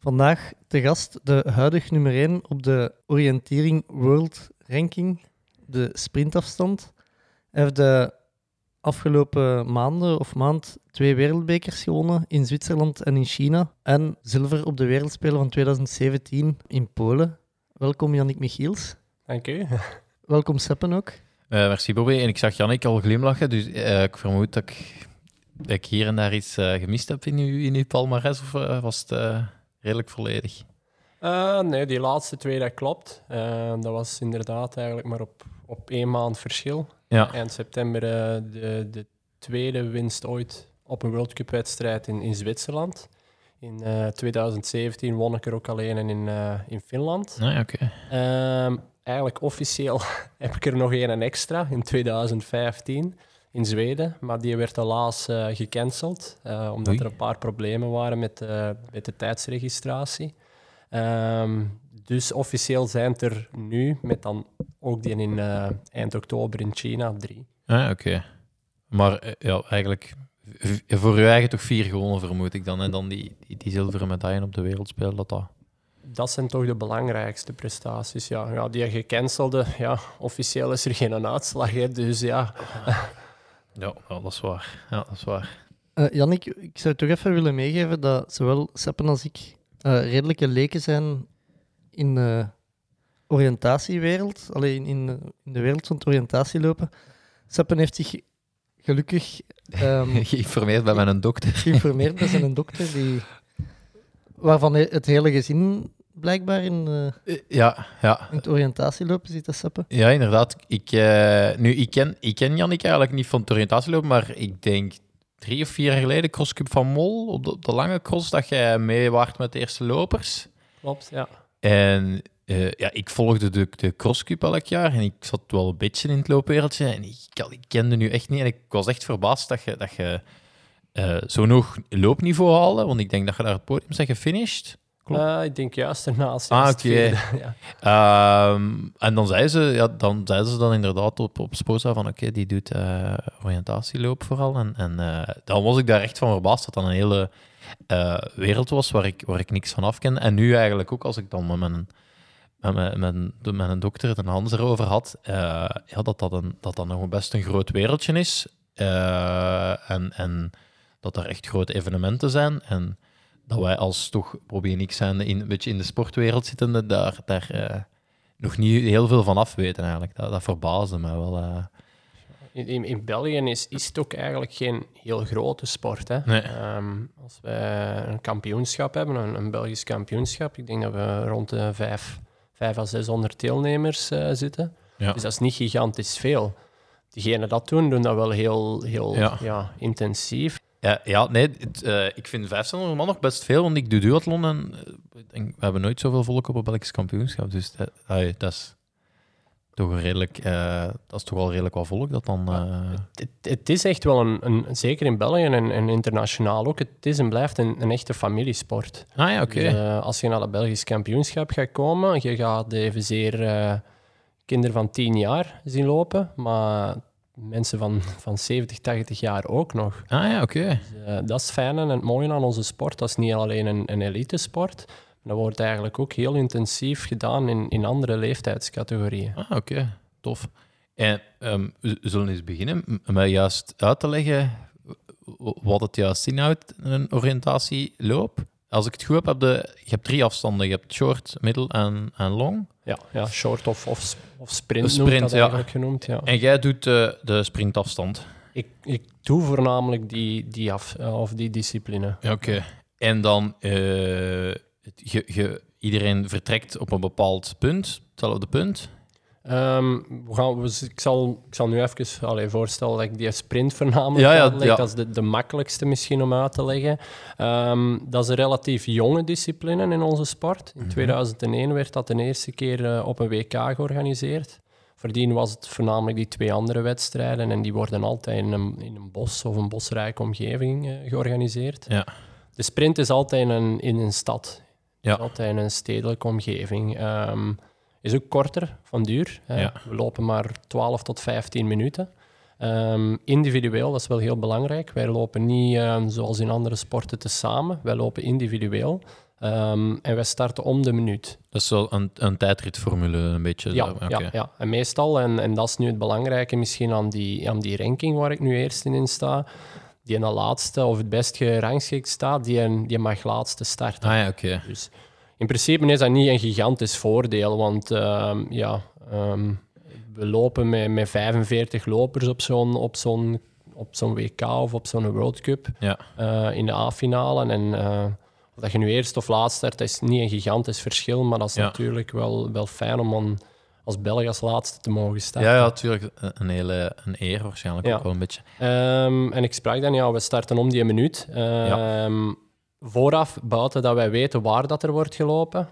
Vandaag te gast de huidig nummer 1 op de oriëntering World Ranking, de sprintafstand. Hij heeft de afgelopen maanden of maand twee wereldbekers gewonnen in Zwitserland en in China. En zilver op de Wereldspelen van 2017 in Polen. Welkom Yannick Michiels. Dank u. Welkom Seppen ook. Eh, merci Bobby. En ik zag Jannik al glimlachen, dus eh, ik vermoed dat ik, dat ik hier en daar iets eh, gemist heb in uw, in uw palmarès, of was het eh, redelijk volledig? Eh, nee, die laatste twee, dat klopt. Eh, dat was inderdaad eigenlijk maar op, op één maand verschil. Ja, Eind september eh, de, de tweede winst ooit op een World Cup wedstrijd in, in Zwitserland. In eh, 2017 won ik er ook alleen en in, in Finland. nee, oké. Ehm, eigenlijk officieel heb ik er nog één extra in 2015 in Zweden, maar die werd helaas eh, gecanceld, eh, omdat Oei. er een paar problemen waren met, eh, met de tijdsregistratie. Ehm, dus officieel zijn het er nu, met dan ook die in eind oktober in China, drie. Ah, oké. Maar ja, eigenlijk voor u eigen toch vier gewonnen, vermoed ik dan. En dan die, die, die zilveren medaille op de wereldspelen, dat dat... Dat zijn toch de belangrijkste prestaties. Ja, ja die gecancelde, ja, officieel is er geen uitslag, hè, dus ja. Ja, dat is waar. Ja, dat is waar. Eh Jannik, ik zou toch even willen meegeven dat zowel Seppen als ik eh, redelijke leken zijn in de oriëntatiewereld. Alleen in, in, de wereld van het oriëntatielopen. Seppen heeft zich gelukkig ehm, Geïnformeerd bij mijn dokter. geïnformeerd bij zijn dokter, die, waarvan het hele gezin blijkbaar in, eh, Eh, Ja, ja. in het oriëntatielopen zit, dat Seppen. Ja, inderdaad. Ik, eh, nu, ik, ken, ik ken Jannik eigenlijk niet van het oriëntatielopen, maar ik denk drie of vier jaar geleden, Crosscup van Mol, op de, op de lange cross, dat jij mee waart met de eerste lopers. Klopt, ja. En eh, ja, ik volgde de, de Crosscup elk jaar en ik zat wel een beetje in het loopwereldje en ik, ik kende nu echt niet. En ik was echt verbaasd dat je, dat je eh, zo'n hoog loopniveau haalde, want ik denk dat je daar het podium bent gefinished. Eh, ik denk juist ernaast. Ah, oké. ja. Ehm, en dan zeiden ze, ja, dan zeiden ze dan inderdaad op, op Sposa van oké, die doet eh, oriëntatieloop vooral. En, en eh, dan was ik daar echt van verbaasd dat dat een hele eh, wereld was waar ik, waar ik niks van af ken. En nu eigenlijk ook, als ik dan met mijn, met mijn, met mijn dokter het Hans erover had, ja, dat, dat, een, dat dat nog best een groot wereldje is. En, en dat er echt grote evenementen zijn. En dat wij als toch ik zijn in, een beetje in de sportwereld zittende, daar, daar eh, nog niet heel veel van af weten eigenlijk. Dat, dat verbaasde me wel. eh. In, in, België is, is het ook eigenlijk geen heel grote sport. Hè? Nee. Ehm, als we een kampioenschap hebben, een, een Belgisch kampioenschap, ik denk dat we rond de vijf, vijf à 600 deelnemers eh, zitten. Ja. Dus dat is niet gigantisch veel. Diegenen dat doen, doen dat wel heel, heel Ja. ja. intensief. Ja, ja, nee, het, eh, ik vind 500 man nog best veel, want ik doe duathlon en eh, we hebben nooit zoveel volk op een Belgisch kampioenschap. Dus dat, dat is toch een redelijk, eh, dat is toch wel redelijk wat volk dat dan... Het, het is echt wel een, een zeker in België en, en internationaal ook, het is en blijft een, een echte familiesport. Ah ja, oké. Dus, als je naar het Belgisch kampioenschap gaat komen, je gaat evenzeer kinderen van 10 jaar zien lopen, maar mensen van, van 70, 80 jaar ook nog. Ah ja, oké. Dus, eh, dat is het fijne en het mooie aan onze sport. Dat is niet alleen een, een elite-sport, maar dat wordt eigenlijk ook heel intensief gedaan in, in andere leeftijdscategorieën. Ah, oké. Tof. En ehm, we zullen eens beginnen met juist uit te leggen wat het juist inhoudt, een oriëntatieloop. Als ik het goed heb, heb je, je hebt drie afstanden. Je hebt short, middel en, en long. Ja, ja short of, of, sprint, sprint, dat ja. eigenlijk genoemd. Ja. En jij doet de, de sprintafstand. Ik, ik doe voornamelijk die, die, af, of die discipline. Oké. En dan, het- je, je, iedereen vertrekt op een bepaald punt, hetzelfde punt. Ehm, we gaan, we, ik, zal, ik zal nu even allee, voorstellen dat ik die sprint voornamelijk Ja, ja, uitleg. ja. Dat is de, de makkelijkste misschien om uit te leggen. Ehm, dat is een relatief jonge discipline in onze sport. Mhm. In 2001 werd dat de eerste keer eh, op een WK georganiseerd. Voordien was het voornamelijk die twee andere wedstrijden en die worden altijd in een, in een bos of een bosrijke omgeving eh, georganiseerd. Ja. De sprint is altijd in een, in een stad. Altijd in een stedelijke omgeving. Ehm, is ook korter van duur. Ja. We lopen maar 12 tot 15 minuten. Ehm, individueel, dat is wel heel belangrijk. Wij lopen niet ehm, zoals in andere sporten tezamen. Wij lopen individueel. Ehm, en wij starten om de minuut. Dat is wel een, een tijdritformule, een beetje. Ja, ja, ja, en meestal, en, en dat is nu het belangrijke misschien aan die, aan die ranking waar ik nu eerst in sta, die in de laatste of het best gerangschikt staat, die, die mag laatste starten. Ah ja, oké. Dus in principe is dat niet een gigantisch voordeel, want ehm, ja, ehm, we lopen met, met 45 lopers op zo'n, op zo'n, op zo'n WK of op zo'n World Cup Ja. eh, in de A-finale. En of dat je nu eerst of laatst start, dat is niet een gigantisch verschil, maar dat is Ja. natuurlijk wel, wel fijn om dan als Belg als laatste te mogen starten. Ja, ja, natuurlijk. Een, hele een eer waarschijnlijk Ja. ook wel een beetje. Ehm, en ik sprak dan, ja, we starten om die minuut. Ehm, Vooraf, buiten dat wij weten waar dat er wordt gelopen,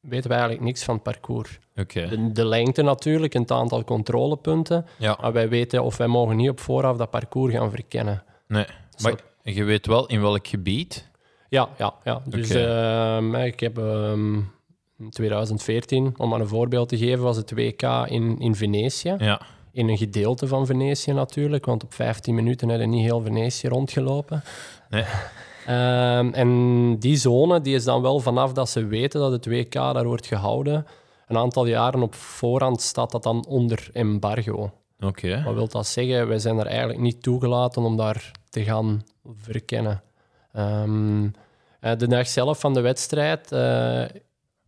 weten wij eigenlijk niks van het parcours. De, de lengte natuurlijk, het aantal controlepunten, Ja. maar wij weten of wij mogen niet op vooraf dat parcours gaan verkennen. Nee. Dus Maar dat- je weet wel in welk gebied. Ja, ja, ja. Dus ehm, ik heb ehm, in 2014, om maar een voorbeeld te geven, was het WK in, in Venetië. Ja. In een gedeelte van Venetië natuurlijk, want op 15 minuten hebben niet heel Venetië rondgelopen. Nee. Ehm, en die zone die is dan wel vanaf dat ze weten dat het WK daar wordt gehouden, een aantal jaren op voorhand staat dat dan onder embargo. Oké. Wat wil dat zeggen? Wij zijn er eigenlijk niet toegelaten om daar te gaan verkennen. Ehm, eh, de dag zelf van de wedstrijd eh,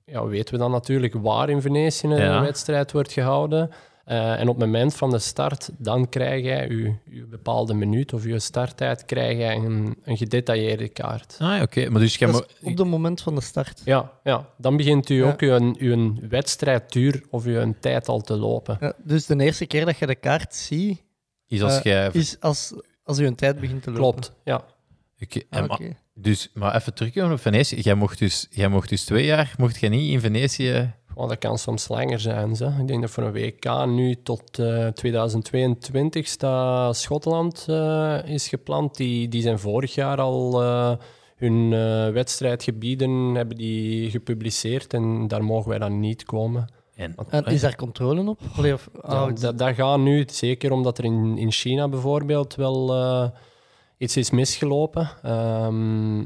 ja, weten we dan natuurlijk waar in Venetië een Ja. wedstrijd wordt gehouden. Eh, en op het moment van de start, dan krijg jij je, je bepaalde minuut of je starttijd krijg jij een, een gedetailleerde kaart. Ah, oké. Maar dus jij mo- op het moment van de start. Ja, ja, dan begint u Ja. ook uw, uw wedstrijdduur of uw tijd al te lopen. Ja, dus de eerste keer dat je de kaart ziet, is als jij... is als, als je een tijd begint te lopen. Klopt, ja. Oké, Ah, maar- Dus, maar even terugkomen op Venetië. Jij mocht dus, jij mocht dus twee jaar mocht jij niet in Venetië... Want dat kan soms langer zijn. Zo. Ik denk dat voor een WK nu tot eh, 2022 staat Schotland eh, is gepland. Die, die zijn vorig jaar al eh, hun eh, wedstrijdgebieden hebben die gepubliceerd en daar mogen wij dan niet komen. En, En is daar controle op? Allee, of, Ja, het- dat, dat gaat nu, zeker omdat er in, in China bijvoorbeeld wel eh, iets is misgelopen, ehm,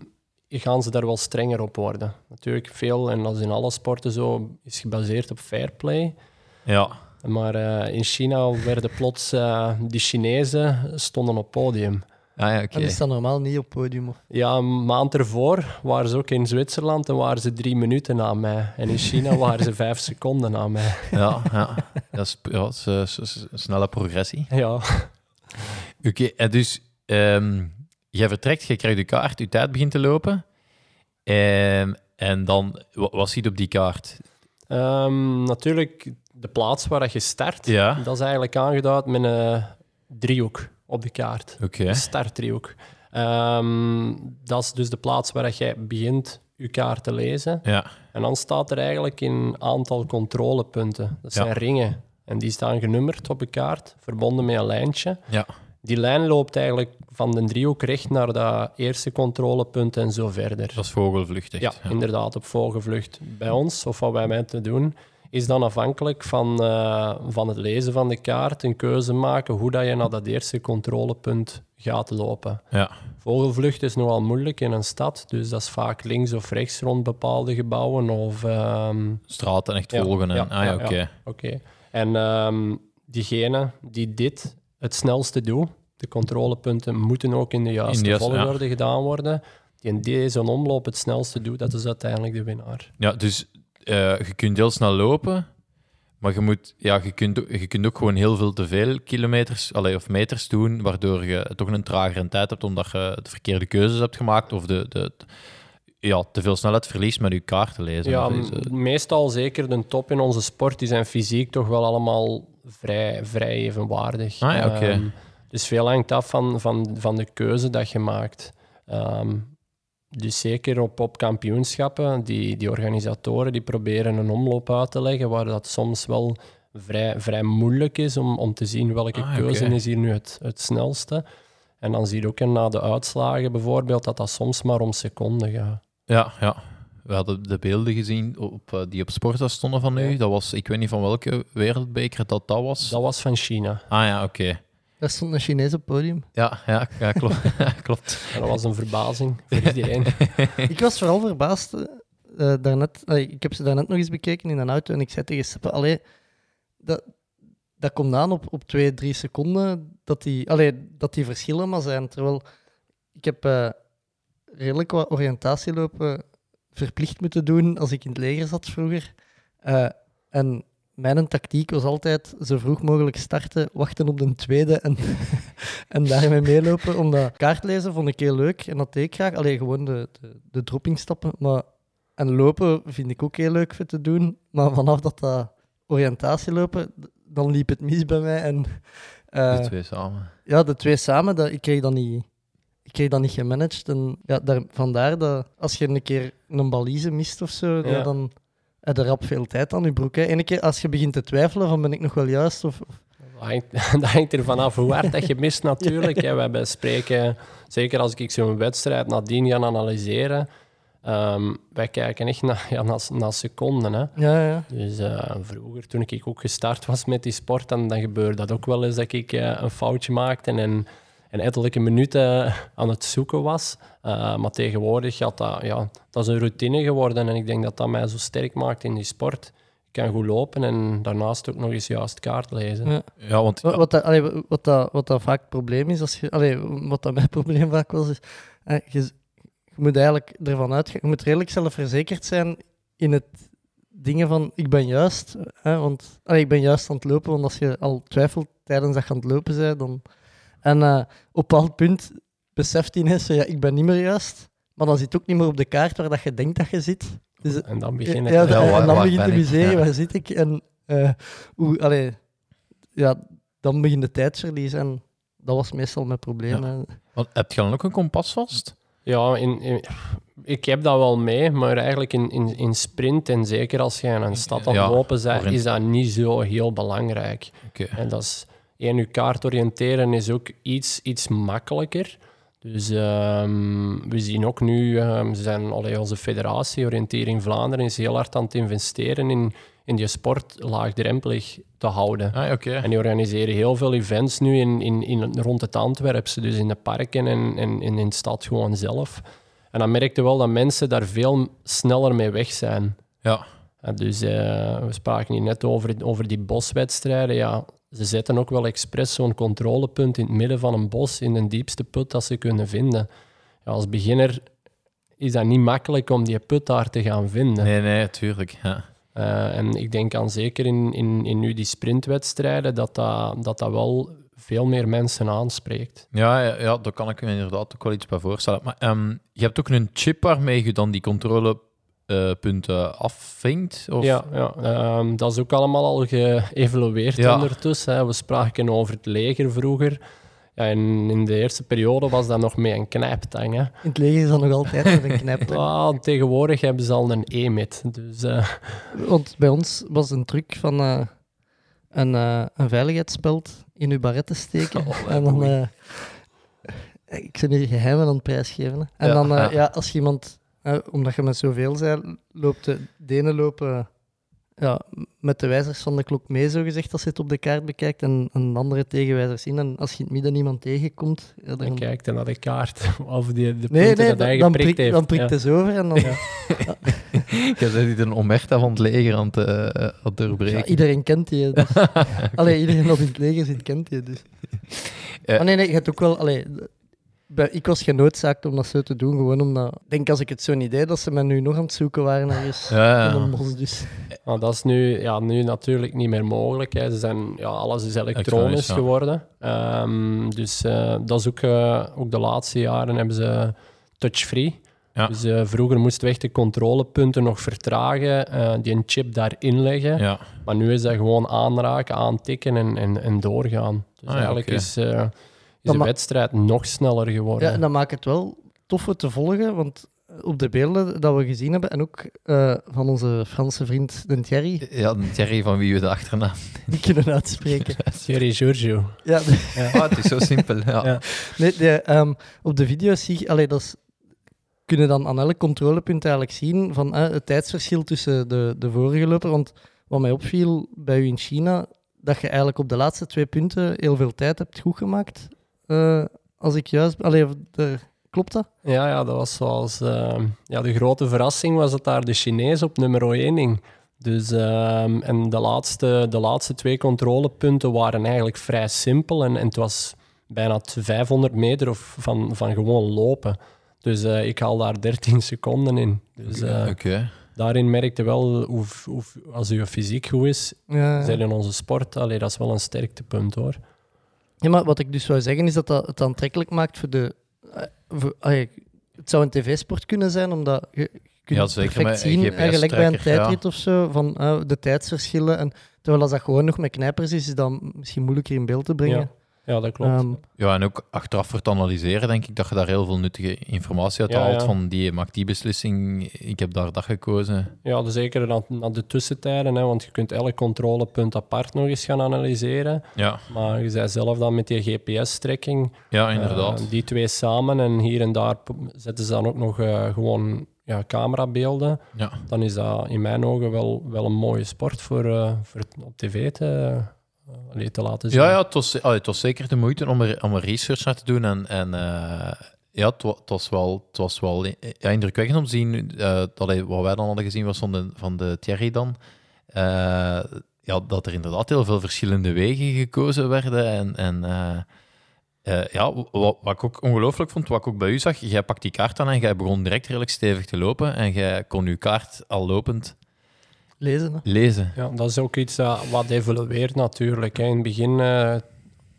gaan ze daar wel strenger op worden. Natuurlijk veel, en dat is in alle sporten zo, is gebaseerd op fair play. ja. Maar eh, in China werden plots eh die Chinezen stonden op podium. Ah ja, oké. En is dat normaal niet op podium? Of... Ja, een maand ervoor waren ze ook in Zwitserland en waren ze drie minuten na mij. En in China waren ze vijf seconden na mij. Ja, ja. Dat is, ja, dat is, eh, snelle progressie. Ja. Oké, en dus ehm, jij vertrekt, jij krijgt de kaart, je tijd begint te lopen. Ehm, en dan, wa- wat ziet op die kaart? Ehm, natuurlijk, de plaats waar dat je start, Ja. dat is eigenlijk aangeduid met een driehoek op de kaart. Oké. Een startdriehoek. Ehm, dat is dus de plaats waar dat jij begint je kaart te lezen. Ja, En dan staat er eigenlijk een aantal controlepunten. Dat Ja. zijn ringen. En die staan genummerd op de kaart, verbonden met een lijntje. ja. Die lijn loopt eigenlijk van de driehoek recht naar dat eerste controlepunt en zo verder. dat is vogelvlucht echt. Ja, inderdaad, op vogelvlucht. Bij ons, of wat wij met te doen, is dan afhankelijk van, eh, van het lezen van de kaart een keuze maken hoe dat je naar dat eerste controlepunt gaat lopen. Ja. Vogelvlucht is nogal moeilijk in een stad, dus dat is vaak links of rechts rond bepaalde gebouwen. Of, ehm, Straten echt Ja, volgen. En, ah ja, oké. Oké. En ehm, diegene die dit het snelste doet, de controlepunten moeten ook in de juiste, In de juiste, ja. volgorde gedaan worden. Die in deze omloop het snelste doet, dat is uiteindelijk de winnaar. Ja, dus eh, je kunt heel snel lopen, maar je, moet, ja, je, kunt, ook- je kunt ook gewoon heel veel te veel kilometers allee, of meters doen, waardoor je toch een tragere tijd hebt omdat je de verkeerde keuzes hebt gemaakt of de, de, ja, te veel snelheid verliest met uw kaart te lezen. Ja, eh, meestal zeker de top in onze sport, die zijn fysiek toch wel allemaal vrij, vrij evenwaardig. Ah ja, dus veel hangt af van, van, van de keuze dat je maakt. Ehm, dus zeker op, op kampioenschappen, die, die organisatoren die proberen een omloop uit te leggen, waar dat soms wel vrij, vrij moeilijk is om, om te zien welke Ah, keuze is hier nu het, het snelste. En dan zie je ook na de uitslagen bijvoorbeeld dat dat soms maar om seconden gaat. Ja, ja. We hadden de beelden gezien op, eh, die op Sporza stonden van u. Dat was, ik weet niet van welke wereldbeker dat dat was. Dat was van China. Ah ja, oké. Daar stond een Chinees op het podium. Ja, ja, ja, klopt. klopt. Dat was een verbazing voor iedereen. ik was vooral verbaasd. eh, daarnet, ik heb ze daarnet nog eens bekeken in een auto en ik zei tegen Seppe, allee, dat, dat komt aan op, op twee, drie seconden dat die, allee, dat die verschillen maar zijn. Terwijl ik heb eh, redelijk wat oriëntatielopen verplicht moeten doen als ik in het leger zat vroeger. Eh, en mijn tactiek was altijd zo vroeg mogelijk starten, wachten op de tweede en, en daarmee meelopen. Omdat kaartlezen vond ik heel leuk en dat deed ik graag. Alleen gewoon de, de, de droppingstappen. Maar, en lopen vind ik ook heel leuk voor te doen. Maar vanaf dat dat oriëntatielopen, dan liep het mis bij mij. En, eh, De twee samen. ja, de twee samen, dat, ik kreeg dat niet, ik kreeg dat niet gemanaged. En ja, daar, vandaar dat als je een keer een balise mist of zo, ja. Ja. dan heb je rap veel tijd aan je broek. Hè. Keer als je begint te twijfelen van ben ik nog wel juist of, of- Dat hangt, dat hangt er vanaf hoe hard dat je mist natuurlijk. hè. We hebben spreken, zeker als ik zo'n wedstrijd nadien ga analyseren, ehm, wij kijken echt naar, ja, naar, naar seconden. Hè. ja, ja. Dus eh, vroeger, toen ik ook gestart was met die sport, dan, dan gebeurde dat ook wel eens dat ik eh, een foutje maakte en, en ettelijke minuten aan het zoeken was. Eh, maar tegenwoordig gaat dat, ja, dat is een routine geworden en ik denk dat dat mij zo sterk maakt in die sport. Ik kan goed lopen en daarnaast ook nog eens juist kaart lezen. Ja. Ja, want Wat, wat, dat, allee, wat, dat, wat dat vaak het probleem is, als je, allee, wat dat mijn probleem vaak was, is eh, je, je moet eigenlijk ervan uitgaan, je moet redelijk zelfverzekerd zijn in het dingen van ik ben juist, hè, want allee, ik ben juist aan het lopen, want als je al twijfelt tijdens dat je aan het lopen bent, dan... En eh, op een bepaald punt beseft hij ineens, zo, ja, ik ben niet meer juist, maar dan zit ook niet meer op de kaart waar dat je denkt dat je zit. Dus, En dan ja, begin ja. Ja, en dan begint ik? museren, Ja. waar zit ik? En eh, hoe, allee, ja, dan begin de tijdsverlies. En dat was meestal mijn probleem. hè. want, heb je dan ook een kompas vast? Ja, in, in- ik heb dat wel mee, maar eigenlijk in, in, in sprint en zeker als je in een stad aan het Ja, lopen bent, is dat niet zo heel belangrijk. Oké. En dat is, één, je kaart oriënteren is ook iets, iets makkelijker. Dus ehm, we zien ook nu, ehm, ze zijn, allee, onze federatie, Oriëntering Vlaanderen, is heel hard aan het investeren in, in die sport laagdrempelig te houden. Ah, oké. En die organiseren heel veel events nu in, in, in, rond het Antwerpse, dus in de parken en, en, en in de stad gewoon zelf. En dan merkte wel dat mensen daar veel sneller mee weg zijn. Ja. Ja, dus eh, we spraken hier net over, over die boswedstrijden. Ja, ze zetten ook wel expres zo'n controlepunt in het midden van een bos, in de diepste put dat ze kunnen vinden. Ja, als beginner is dat niet makkelijk om die put daar te gaan vinden. Nee, nee, tuurlijk. Ja. Eh, en ik denk aan zeker in, in, in nu die sprintwedstrijden dat dat, dat dat wel veel meer mensen aanspreekt. Ja, ja, ja, daar kan ik me inderdaad ook wel iets bij voorstellen. Maar ehm, je hebt ook een chip waarmee je dan die controlepunten afvinkt? Of? Ja, ja ehm, dat is ook allemaal al geëvalueerd Ja. ondertussen. Hè. We spraken over het leger vroeger. Ja, en in de eerste periode was dat nog met een knijptang. Hè. In het leger is dat nog altijd met een knijp. Ah, tegenwoordig hebben ze al een EMIT. Dus eh, Want bij ons was een truc van eh, een, eh, een veiligheidsspeld in uw baret te steken. Oh, en dan... eh, ik ben hier geheimen aan het prijsgeven. En Ja, dan, ja. ja, als je iemand... eh, omdat je met zoveel zei, loopt de, de ene lopen ja, met de wijzers van de klok mee, zo gezegd, als je het op de kaart bekijkt, en een andere tegenwijzers in. En als je in het midden iemand tegenkomt... Ja, dan dan, kijkt hij naar de kaart of die, de nee, punten nee, dat hij dan, dan geprikt prikt, heeft. dan prikt ja. het zo over en dan... Je bent niet een omerta van het leger aan het, eh, aan het doorbreken. Ja, iedereen kent die. Dus. Allee, iedereen dat in het leger zit, kent die. Dus. Ja. Maar nee, nee, je hebt ook wel... Allee, ik was genoodzaakt om dat zo te doen, gewoon omdat... Ik denk als ik het zo niet deed, dat ze mij nu nog aan het zoeken waren ergens Ja, in een bos. Dus. Maar dat is nu, ja, nu natuurlijk niet meer mogelijk. Hè. Ze zijn, ja, alles is elektronisch ja. geworden. Ehm, dus eh, dat is ook, eh, ook de laatste jaren hebben ze touch-free. Ja. Dus eh, vroeger moesten we echt de controlepunten nog vertragen, eh, die een chip daarin leggen. Ja. Maar nu is dat gewoon aanraken, aantikken en, en, en doorgaan. Dus Ah, ja, eigenlijk is, eh, de ma- wedstrijd nog sneller geworden. Ja, en dat maakt het wel toffer te volgen, want op de beelden dat we gezien hebben, en ook eh, van onze Franse vriend de Thierry, ja, Thierry van wie we de achternaam... die kunnen uitspreken. Thierry Giorgio. ja, de- Ah, het is zo simpel. Ja. Ja. nee, de, ehm, op de video's zie je, allee, dat is, kunnen dan aan elk controlepunt eigenlijk zien van eh, het tijdsverschil tussen de, de vorige loper. Want wat mij opviel bij u in China, dat je eigenlijk op de laatste twee punten heel veel tijd hebt goed gemaakt. Eh, als ik juist... Allee, de, klopt dat? Ja, ja, dat was zoals... eh, ja, de grote verrassing was dat daar de Chinees op nummer 1 hing. Dus, ehm, en de laatste, de laatste twee controlepunten waren eigenlijk vrij simpel. En, en het was bijna t- 500 meter of van, van gewoon lopen. Dus eh, ik haal daar 13 seconden in. Dus eh, Oké. daarin merkte wel hoe, hoe, als je fysiek goed is, Ja. zijn in onze sport, allee, dat is wel een sterktepunt hoor. Ja, maar wat ik dus zou zeggen is dat dat het aantrekkelijk maakt voor de. eh, voor- allee, het zou een tv-sport kunnen zijn, omdat je, je kunt Ja, zeker perfect zien, een eigenlijk bij een ja. tijdrit of zo, van eh, de tijdsverschillen. En, terwijl als dat gewoon nog met knijpers is, is dat misschien moeilijker in beeld te brengen. Ja, ja dat klopt. Ehm, Ja, en ook achteraf voor het analyseren, denk ik dat je daar heel veel nuttige informatie uit Ja, haalt. ja. Van die maakt die beslissing, ik heb daar dat gekozen. Ja, dus zeker naar, naar de tussentijden, hè, want je kunt elk controlepunt apart nog eens gaan analyseren. Ja, Maar je zei zelf dan met die GPS-trekking, ja inderdaad. eh, die twee samen en hier en daar zetten ze dan ook nog eh, gewoon ja, camerabeelden. ja. Dan is dat in mijn ogen wel, wel een mooie sport voor, eh, voor het op tv te, allee, te laten zien. Ja, ja het, was, allee, het was zeker de moeite om er, om er research naar te doen. En, en eh, ja, het, wa- het was wel, het was wel ja, indrukwekkend om te zien. eh, dat, wat wij dan hadden gezien was van de, van de Thierry dan. eh, ja, dat er inderdaad heel veel verschillende wegen gekozen werden. En, en ja, wat, wat ik ook ongelooflijk vond, wat ik ook bij u zag, jij pakt die kaart aan en jij begon direct redelijk stevig te lopen. En jij kon uw kaart al lopend lezen. hè. lezen. Ja, dat is ook iets dat wat evolueert natuurlijk. Hè. In het begin, eh,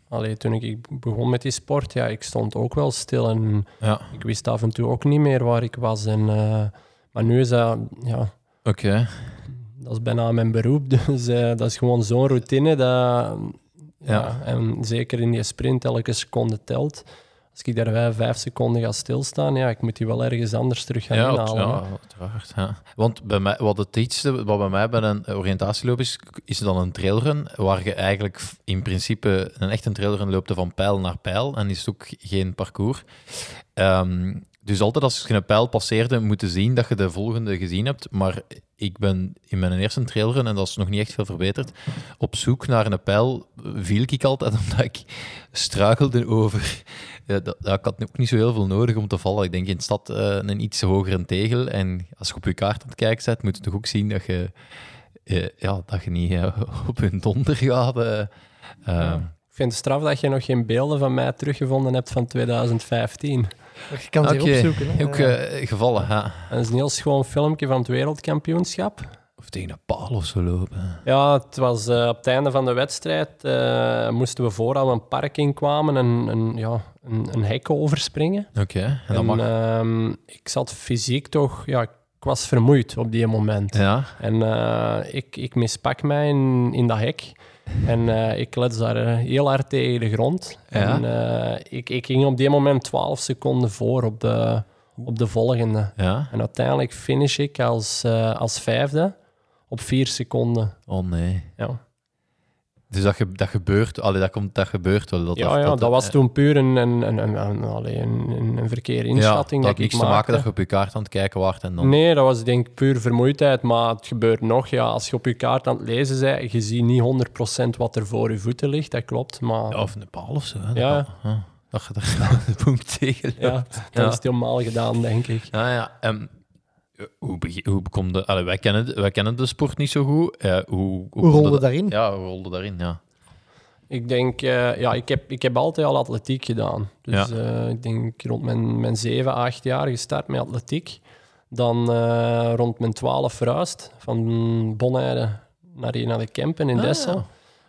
allee, toen ik begon met die sport, ja, ik stond ook wel stil en Ja, ik wist af en toe ook niet meer waar ik was. En, eh, maar nu is dat, ja, oké. dat is bijna mijn beroep, dus eh, dat is gewoon zo'n routine. Dat, ja. Ja. En zeker in die sprint, elke seconde telt. Als ik daar vijf, seconden ga stilstaan, ja, ik moet die wel ergens anders terug gaan Ja, inhalen. ja, uiteraard. Ja. Want bij mij, wat het iets, wat bij mij bij een oriëntatieloop is, is dan een trailrun, waar je eigenlijk in principe een echte trailrun loopt van pijl naar pijl en is het ook geen parcours. Ehm, dus altijd als je een pijl passeerde, moeten zien dat je de volgende gezien hebt. Maar ik ben in mijn eerste trailrun, en dat is nog niet echt veel verbeterd, op zoek naar een pijl viel ik altijd omdat ik struikelde over ja, dat, ja, ik had ook niet zo heel veel nodig om te vallen. Ik denk in stad eh, een iets hogere tegel. En als je op je kaart aan het kijken bent, moet je toch ook zien dat je, eh, ja, dat je niet eh, op een donder gaat. eh. Ik vind het straf dat je nog geen beelden van mij teruggevonden hebt van 2015. Je kan ze Oké, opzoeken. Hè. Ook eh, gevallen, ja. Dat is een heel schoon filmpje van het wereldkampioenschap. Of tegen een paal of zo lopen. Ja, het was eh, op het einde van de wedstrijd. eh, moesten we vooral een park inkwamen en een, ja, een, een hek overspringen. Oké, en dat En, mag. ehm, ik zat fysiek toch... Ja, ik was vermoeid op die moment. ja, En eh, ik, ik mispak mij in, in dat hek. En eh, ik klets daar eh, heel hard tegen de grond. Ja. En eh, ik, ik ging op die moment 12 seconden voor op de, op de volgende. ja. En uiteindelijk finish ik als, als vijfde op vier seconden. Oh nee. Ja, Dus dat, ge, dat gebeurt, allee, dat, komt, dat gebeurt wel. Dat, ja, ja dat, was eh, toen puur een, een, een, een, een, allee, een, een, een verkeerde inschatting. Ja, dat dat had ik niks te maken dat je op je kaart aan het kijken waart en dan... Nee, dat was denk ik puur vermoeidheid. Maar het gebeurt nog. Ja, als je op je kaart aan het lezen bent, je ziet niet 100% wat er voor je voeten ligt. Dat klopt. Maar Ja, of een paal of zo. Hè, Ja. Dat, dat je daar de punct tegen loopt. ja, Ja. is het helemaal gedaan, denk ik. Ja, ja. ehm, hoe, begi- hoe komt de... Allee, wij, kennen, de- wij kennen de sport niet zo goed. Eh, hoe, hoe, Hoe rolde daarin? Ja, hoe rolde daarin, ja. Ik denk, eh, ja, ik heb, ik heb altijd al atletiek gedaan. Dus Ja. eh, ik denk rond mijn, mijn 7, 8 jaar gestart met atletiek. Dan eh, rond mijn 12 verhuisd. Van Bonaire naar hier naar de Kempen in Ah, ja.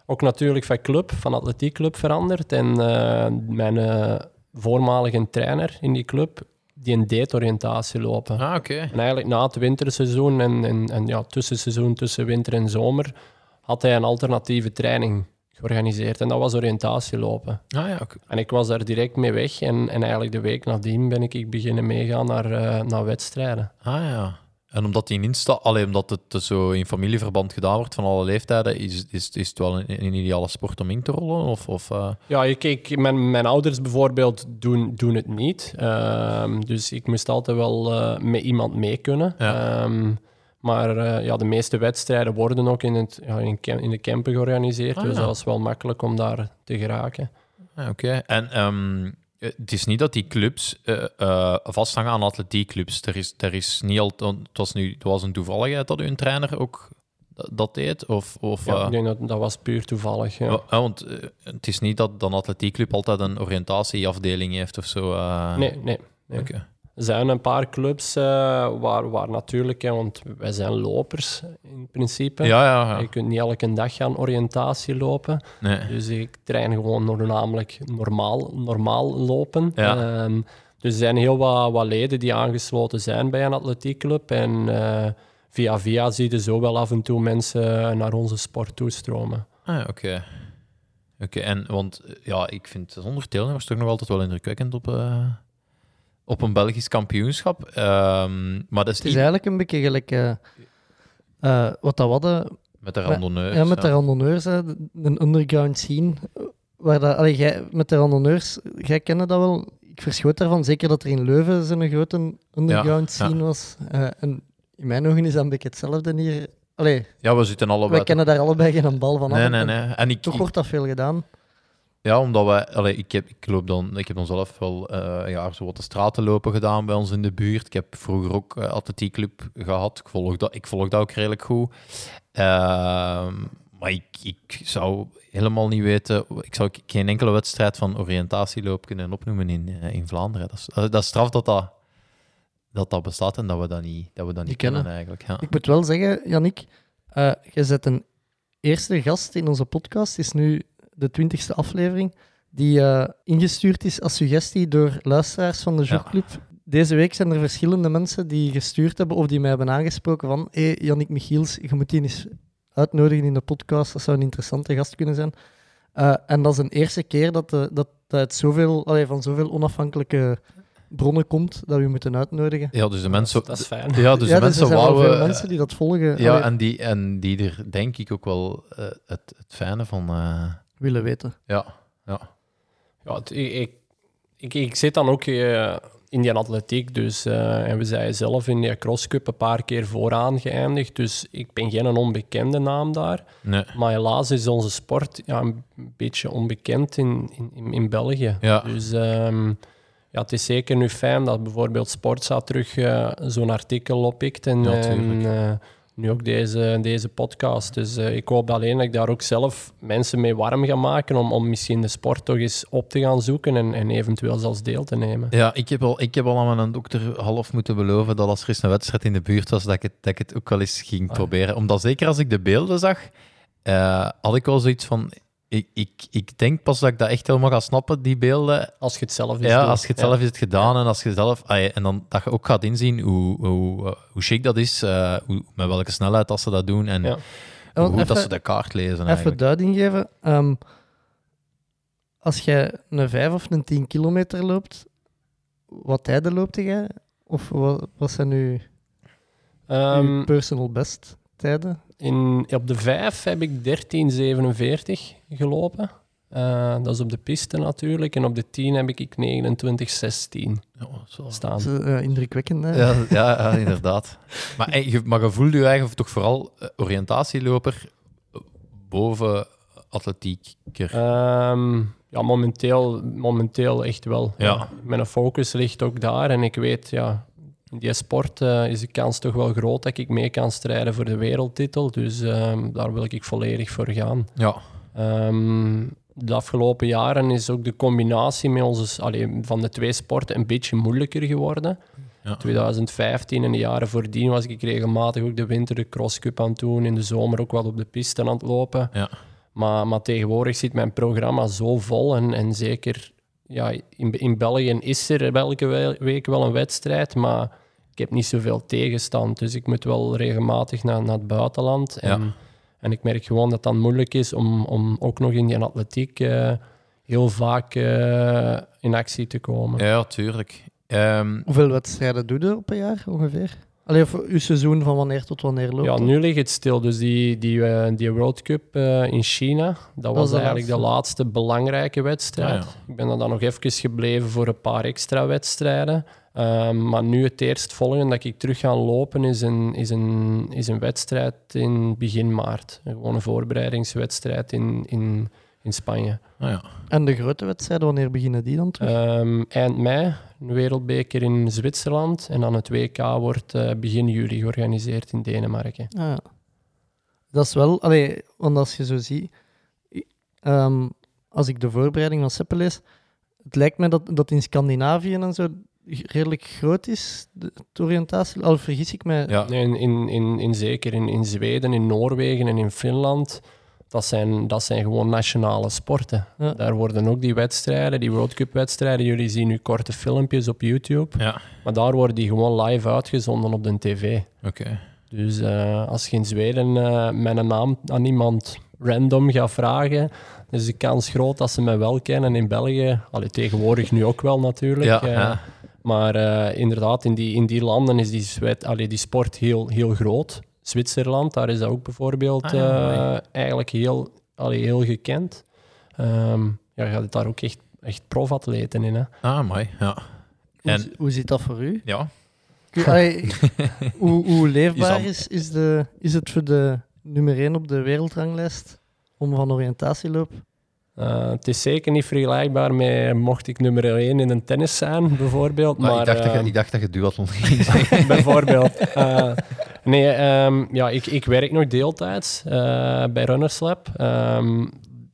Ook natuurlijk van club, van atletiekclub veranderd. En eh, mijn eh, voormalige trainer in die club die een date-oriëntatie lopen. Ah, oké. En eigenlijk na het winterseizoen en, en, en ja, tussenseizoen tussen winter en zomer had hij een alternatieve training georganiseerd. En dat was oriëntatielopen. Ah ja, oké. En ik was daar direct mee weg. En, en eigenlijk de week nadien ben ik, ik beginnen meegaan naar, eh, naar wedstrijden. Ah ja. En omdat die in Insta, alleen omdat het dus zo in familieverband gedaan wordt van alle leeftijden, is, is, is het wel een, een ideale sport om in te rollen? Of, of, eh, Ja, ik, ik, mijn, mijn ouders bijvoorbeeld doen, doen het niet. Ehm, dus ik moest altijd wel eh, met iemand mee kunnen. Ja. Ehm, maar eh, ja, de meeste wedstrijden worden ook in, het, ja, in, in de camper georganiseerd. Ah, dus ja. dat was wel makkelijk om daar te geraken. Ah, Oké, en ehm, het is niet dat die clubs eh, eh, vasthangen aan atletiekclubs. Er is, er is niet al, het, was nu, het was een toevalligheid dat uw trainer ook dat- deed? Of, of, Ja, eh, ik denk dat dat was puur toevallig. Ja. ja, want eh, het is niet dat, een atletiekclub altijd een oriëntatieafdeling heeft of zo. eh. Nee, nee. nee. Oké. Er zijn een paar clubs eh, waar, waar natuurlijk, hè, want wij zijn lopers in principe. Ja, ja, ja. Je kunt niet elke dag gaan oriëntatie lopen. Nee. Dus ik train gewoon namelijk normaal, normaal lopen. Ja. Ehm, dus er zijn heel wat, wat leden die aangesloten zijn bij een atletiekclub. En eh, via via zie je zo wel af en toe mensen naar onze sport toestromen. Ah, oké. Oké, en want ja, ik vind zonder deelnemers toch nog altijd wel indrukwekkend op, eh, op een Belgisch kampioenschap. Ehm, maar dat is Het is niet eigenlijk een beetje gelijk eh, eh, wat dat we hadden met de randonneurs. Ja, met de randonneurs, een underground scene. Waar dat, allee, jij, met de randonneurs, jij kende dat wel. Ik verschoot daarvan, zeker dat er in Leuven zo'n grote underground Ja, ja. scene was. Eh, en in mijn ogen is dat een beetje hetzelfde hier. Allee, Ja, we zitten allebei. wij kennen daar allebei geen bal van af. Nee, nee, nee. En ik, Toch wordt dat veel gedaan. Ja, omdat wij, allee, ik, heb, ik, loop dan, ik heb dan zelf wel eh, een jaar zo wat de straten lopen gedaan bij ons in de buurt. Ik heb vroeger ook uh, atletiekclub gehad. Ik volg, dat, ik volg dat ook redelijk goed. Ehm, maar ik, ik zou helemaal niet weten, ik zou geen enkele wedstrijd van oriëntatieloop kunnen opnoemen in, eh, in Vlaanderen. Dat is, dat is straf dat dat, dat dat bestaat en dat we dat niet, dat we dat niet kennen, kennen. eigenlijk. Ja. Ik moet wel zeggen, Jannik, je zet een eerste gast in onze podcast. Is nu de twintigste aflevering. Die eh, ingestuurd is als suggestie door luisteraars van de Ja. Jogclub. Deze week zijn er verschillende mensen die gestuurd hebben of die mij hebben aangesproken van hé, hey, Jannik Michiels, je moet die eens uitnodigen in de podcast. Dat zou een interessante gast kunnen zijn. Eh, en dat is een eerste keer dat, de, dat, dat het zoveel, allee, van zoveel onafhankelijke bronnen komt dat we u moeten uitnodigen. ja, dus de mensen... Dat is fijn. Ja, dus ja, de dus er mensen zijn wel wouden... veel mensen die dat volgen. Ja, allee, en die, en die er denk ik ook wel eh, het, het fijne van... eh, willen weten. ja, ja. Ja, het- ik, ik, zit dan ook eh, in die atletiek, dus, eh, en we zijn zelf in die crosscup een paar keer vooraan geëindigd, dus ik ben geen onbekende naam daar. Nee. Maar helaas is onze sport ja, een beetje onbekend in, in, in België. Ja. Dus ehm, ja, het is zeker nu fijn dat bijvoorbeeld Sportza terug eh, zo'n artikel oppikt en, Ja, en. Nu ook deze, deze podcast. Dus eh, ik hoop alleen dat ik daar ook zelf mensen mee warm ga maken om, om misschien de sport toch eens op te gaan zoeken en, en eventueel zelfs deel te nemen. Ja, ik heb, al, ik heb al aan mijn dokter half moeten beloven dat als er eens een wedstrijd in de buurt was, dat ik het, dat ik het ook wel eens ging proberen. Omdat zeker als ik de beelden zag, eh, had ik wel zoiets van... Ik, ik, ik denk pas dat ik dat echt helemaal ga snappen, die beelden. Als je het zelf eens Ja, doet. als je het Ja. zelf hebt gedaan en als je zelf... ah ja, en dan dat je ook gaat inzien hoe, hoe, eh, hoe chic dat is, eh, hoe, met welke snelheid dat ze dat doen en Ja. hoe goed dat ze de kaart lezen Even eigenlijk. duiding geven. Ehm, als jij een 5 of een 10 kilometer loopt, wat tijden loopt jij? Of wat, wat zijn uw, Ehm, uw personal best tijden? In, op de 5 heb ik 13,47 gelopen. Eh, dat is op de piste natuurlijk. En op de 10 heb ik 29,16 Ja, zo. staan. Dat is eh, indrukwekkend, hè? Ja, ja, ja, inderdaad. Maar, eh, je, maar je voelt je eigen toch vooral eh, oriëntatieloper boven atletieker. Ehm, ja, momenteel, momenteel echt wel. Ja. Mijn focus ligt ook daar. En ik weet, ja, in die sport eh, is de kans toch wel groot dat ik mee kan strijden voor de wereldtitel. Dus ehm, daar wil ik volledig voor gaan. ja. Ehm, de afgelopen jaren is ook de combinatie met onze, allee, van de twee sporten een beetje moeilijker geworden. Ja. 2015 en de jaren voordien was ik regelmatig ook de winter de crosscup aan het doen. In de zomer ook wel op de piste aan het lopen. Ja. Maar, maar tegenwoordig zit mijn programma zo vol en, en zeker ja, in, in België is er elke we- week wel een wedstrijd, maar ik heb niet zoveel tegenstand. Dus ik moet wel regelmatig naar, naar het buitenland. En, Ja. en ik merk gewoon dat het dan moeilijk is om, om ook nog in die atletiek eh, heel vaak eh, in actie te komen. Ja, tuurlijk. Ehm, Hoeveel wedstrijden doe je op een jaar ongeveer? Alleen voor uw seizoen van wanneer tot wanneer loopt Ja, nu ligt het stil. Dus die, die, eh, die World Cup eh, in China, dat was de eigenlijk de laatste. belangrijke wedstrijd. Ah, Ik ben er dan nog even gebleven voor een paar extra wedstrijden. Ehm, maar nu het eerstvolgende dat ik terug ga lopen is een, is een, is een wedstrijd in begin maart. Gewoon een voorbereidingswedstrijd in, in, in Spanje. nou ja. En de grote wedstrijden, wanneer beginnen die dan terug? Ehm, eind mei, een wereldbeker in Zwitserland. En dan het WK wordt eh, begin juli georganiseerd in Denemarken. Ah, ja. Dat is wel, allee, want als je zo ziet, ehm, als ik de voorbereiding van Seppe lees, het lijkt mij dat dat in Scandinavië en zo redelijk groot is, de, de oriëntatie. Al vergis ik mij. ja. In, in, in, in zeker in, in Zweden, in Noorwegen en in Finland, dat zijn, dat zijn gewoon nationale sporten. Ja. Daar worden ook die wedstrijden, die World Cup wedstrijden, jullie zien nu korte filmpjes op YouTube, ja. maar daar worden die gewoon live uitgezonden op de tv. Oké. Dus eh, als je in Zweden eh, mijn naam aan iemand random gaat vragen, is de kans groot dat ze mij wel kennen. In België, allee, tegenwoordig nu ook wel natuurlijk. Ja, eh, ja. Maar inderdaad, in die, in die landen is die, zwet, allee, die sport heel, heel groot. Zwitserland, daar is dat ook bijvoorbeeld Ah, ja, eh, eigenlijk heel, allee, heel gekend. Ehm ja, je gaat daar ook echt, echt profatleten in. Hè. Ah, mooi. Ja. Hoe, En- hoe zit dat voor u? Ja. Allee, hoe, hoe leefbaar Is is, is, de, is het voor de nummer 1 op de wereldranglijst om van oriëntatieloop? Eh, het is zeker niet vergelijkbaar met mocht ik nummer 1 in een tennis zijn, bijvoorbeeld. Maar, Maar, ik, dacht dat eh, je, ik dacht dat je duathlon ging zeggen. bijvoorbeeld. Eh, nee, ehm, ja, ik, ik werk nog deeltijds eh, bij Runners Lab. Ehm,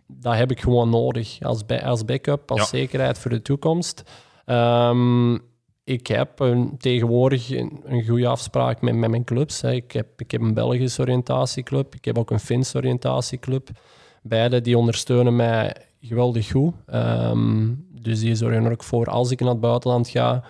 dat heb ik gewoon nodig als, als backup, als Ja. zekerheid voor de toekomst. Ehm, ik heb een, tegenwoordig een, een goede afspraak met, met mijn clubs. Hè. Ik, heb, ik heb een Belgische oriëntatieclub, ik heb ook een Finse oriëntatieclub. Beide die ondersteunen mij geweldig goed. Ehm, dus die zorgen er ook voor als ik naar het buitenland ga,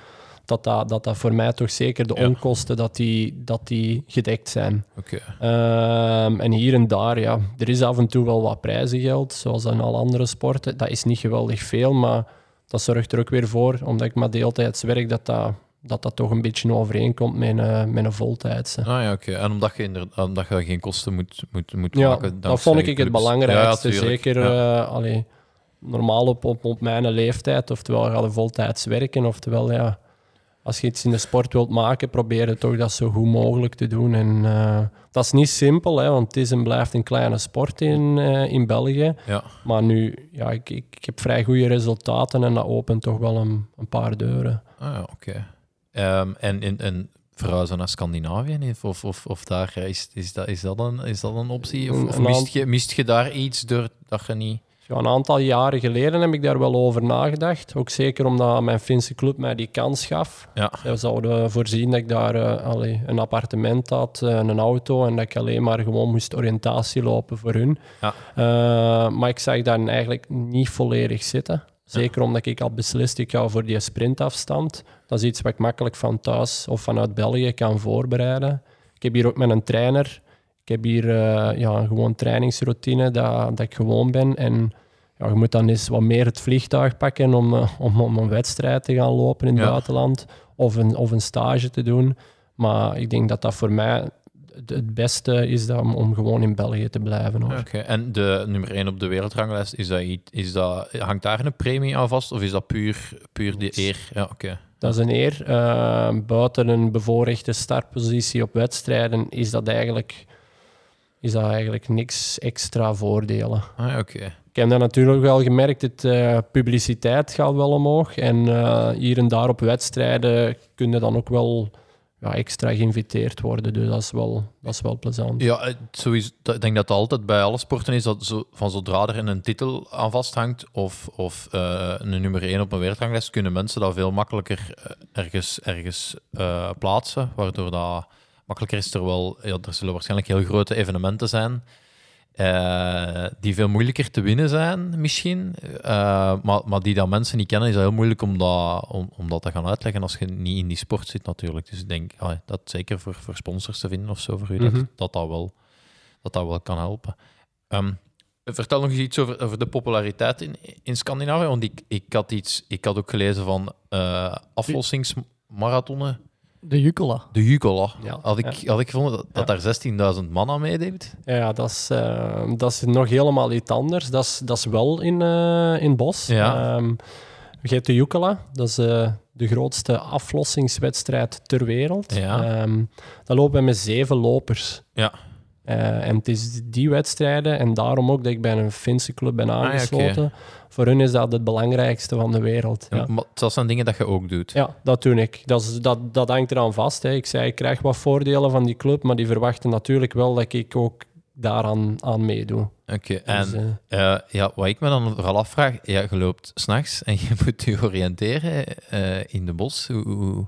dat dat, dat, dat voor mij toch zeker de Ja. onkosten dat die, dat die gedekt zijn. Oké. Ehm, en hier en daar, ja, er is af en toe wel wat prijzengeld, zoals in alle andere sporten. Dat is niet geweldig veel, maar dat zorgt er ook weer voor, omdat ik maar deeltijds werk, dat dat, dat, dat toch een beetje overeenkomt met een, met een voltijdse. Ah ja, oké. En omdat je, inderdaad, omdat je geen kosten moet, moet, moet Ja, maken. dat dankzij vond ik het belangrijkste. Ja. Zeker eh, allee, normaal op, op, op mijn leeftijd, oftewel ga je voltijds werken, oftewel ja, als je iets in de sport wilt maken, probeer het toch dat zo goed mogelijk te doen. En eh, dat is niet simpel, hè, want het is en blijft een kleine sport in, eh, in België. Ja. Maar nu, ja, ik, ik, ik heb vrij goede resultaten en dat opent toch wel een, een paar deuren. Ah ja, oké. Ehm, en, en, en verhuizen naar Scandinavië? Of, of, of, daar, is, is, dat, is, dat een, is dat een optie? Of, mist, je, mist je daar iets door dat je niet... Ja, een aantal jaren geleden heb ik daar wel over nagedacht. Ook zeker omdat mijn Finse club mij die kans gaf. Ja. Ze zouden voorzien dat ik daar allee, een appartement had, eh, een auto en dat ik alleen maar gewoon moest oriëntatie lopen voor hun. Ja. Eh, maar ik zag daar eigenlijk niet volledig zitten. Zeker omdat ik al beslist, ik ga voor die sprintafstand. Dat is iets wat ik makkelijk van thuis of vanuit België kan voorbereiden. Ik heb hier ook met een trainer. Ik heb hier ja, een gewoon trainingsroutine dat, dat ik gewoon ben. En ja, je moet dan eens wat meer het vliegtuig pakken om, eh, om, om een wedstrijd te gaan lopen in het Ja. buitenland of een, of een stage te doen. Maar ik denk dat dat voor mij het, het beste is dat om, om gewoon in België te blijven. Hoor. Oké. En de nummer 1 op de wereldranglijst, is dat, iets- is dat, hangt daar een premie aan vast? Of is dat puur, puur de eer? Ja, oké. Dat is een eer. Eh, buiten een bevoorrechte startpositie op wedstrijden is dat eigenlijk, is dat eigenlijk niks extra voordelen. Ah, oké. Ik heb dat natuurlijk wel gemerkt, het eh, publiciteit gaat wel omhoog. En eh, hier en daar op wedstrijden kun je dan ook wel ja, extra geïnviteerd worden. Dus dat is wel, dat is wel plezant. Ja, het- sowieso, dat- ik denk dat het altijd bij alle sporten is dat zo, van zodra er een titel aan vasthangt of, of eh, een nummer 1 op een wereldranglijst, kunnen mensen dat veel makkelijker eh, ergens, ergens eh, plaatsen, waardoor dat makkelijker is. Terwijl ja, er zullen waarschijnlijk heel grote evenementen zijn eh, die veel moeilijker te winnen zijn, misschien. Eh, maar, maar die dat mensen niet kennen, is dat heel moeilijk om dat, om, om dat te gaan uitleggen als je niet in die sport zit, natuurlijk. Dus ik denk ah, dat zeker voor, voor sponsors te vinden of zo voor u, Mhm. dat, dat, dat, wel, dat dat wel kan helpen. Ehm, vertel nog eens iets over, over de populariteit in, in Scandinavië. Want ik, ik, had iets, ik had ook gelezen van aflossingsmarathonnen. De Jukola. De Jukola. Ja, Had ik, had ik gevonden dat, dat daar 16.000 man aan meedeed. Ja, dat is, eh, dat is nog helemaal iets anders. Dat is, dat is wel in, eh in Bos. Ja. Ehm, je hebt de Jukala, dat is eh, de grootste aflossingswedstrijd ter wereld. Ja. Ehm, dat lopen we met zeven lopers. Ja. Eh, en het is die wedstrijden, en daarom ook dat ik bij een Finse club ben Ah, ja, aangesloten. Voor hun is dat het belangrijkste van de wereld. Ja. Maar dat zijn dingen dat je ook doet. Ja, dat doe ik. Dat, is, dat, dat hangt eraan vast. Hè. Ik zei, ik krijg wat voordelen van die club, maar die verwachten natuurlijk wel dat ik ook daaraan aan meedoe. Oké, Dus, en eh, eh, ja, wat ik me dan vooral afvraag, ja, je loopt s'nachts en je moet je oriënteren in de bos. Hoe, hoe,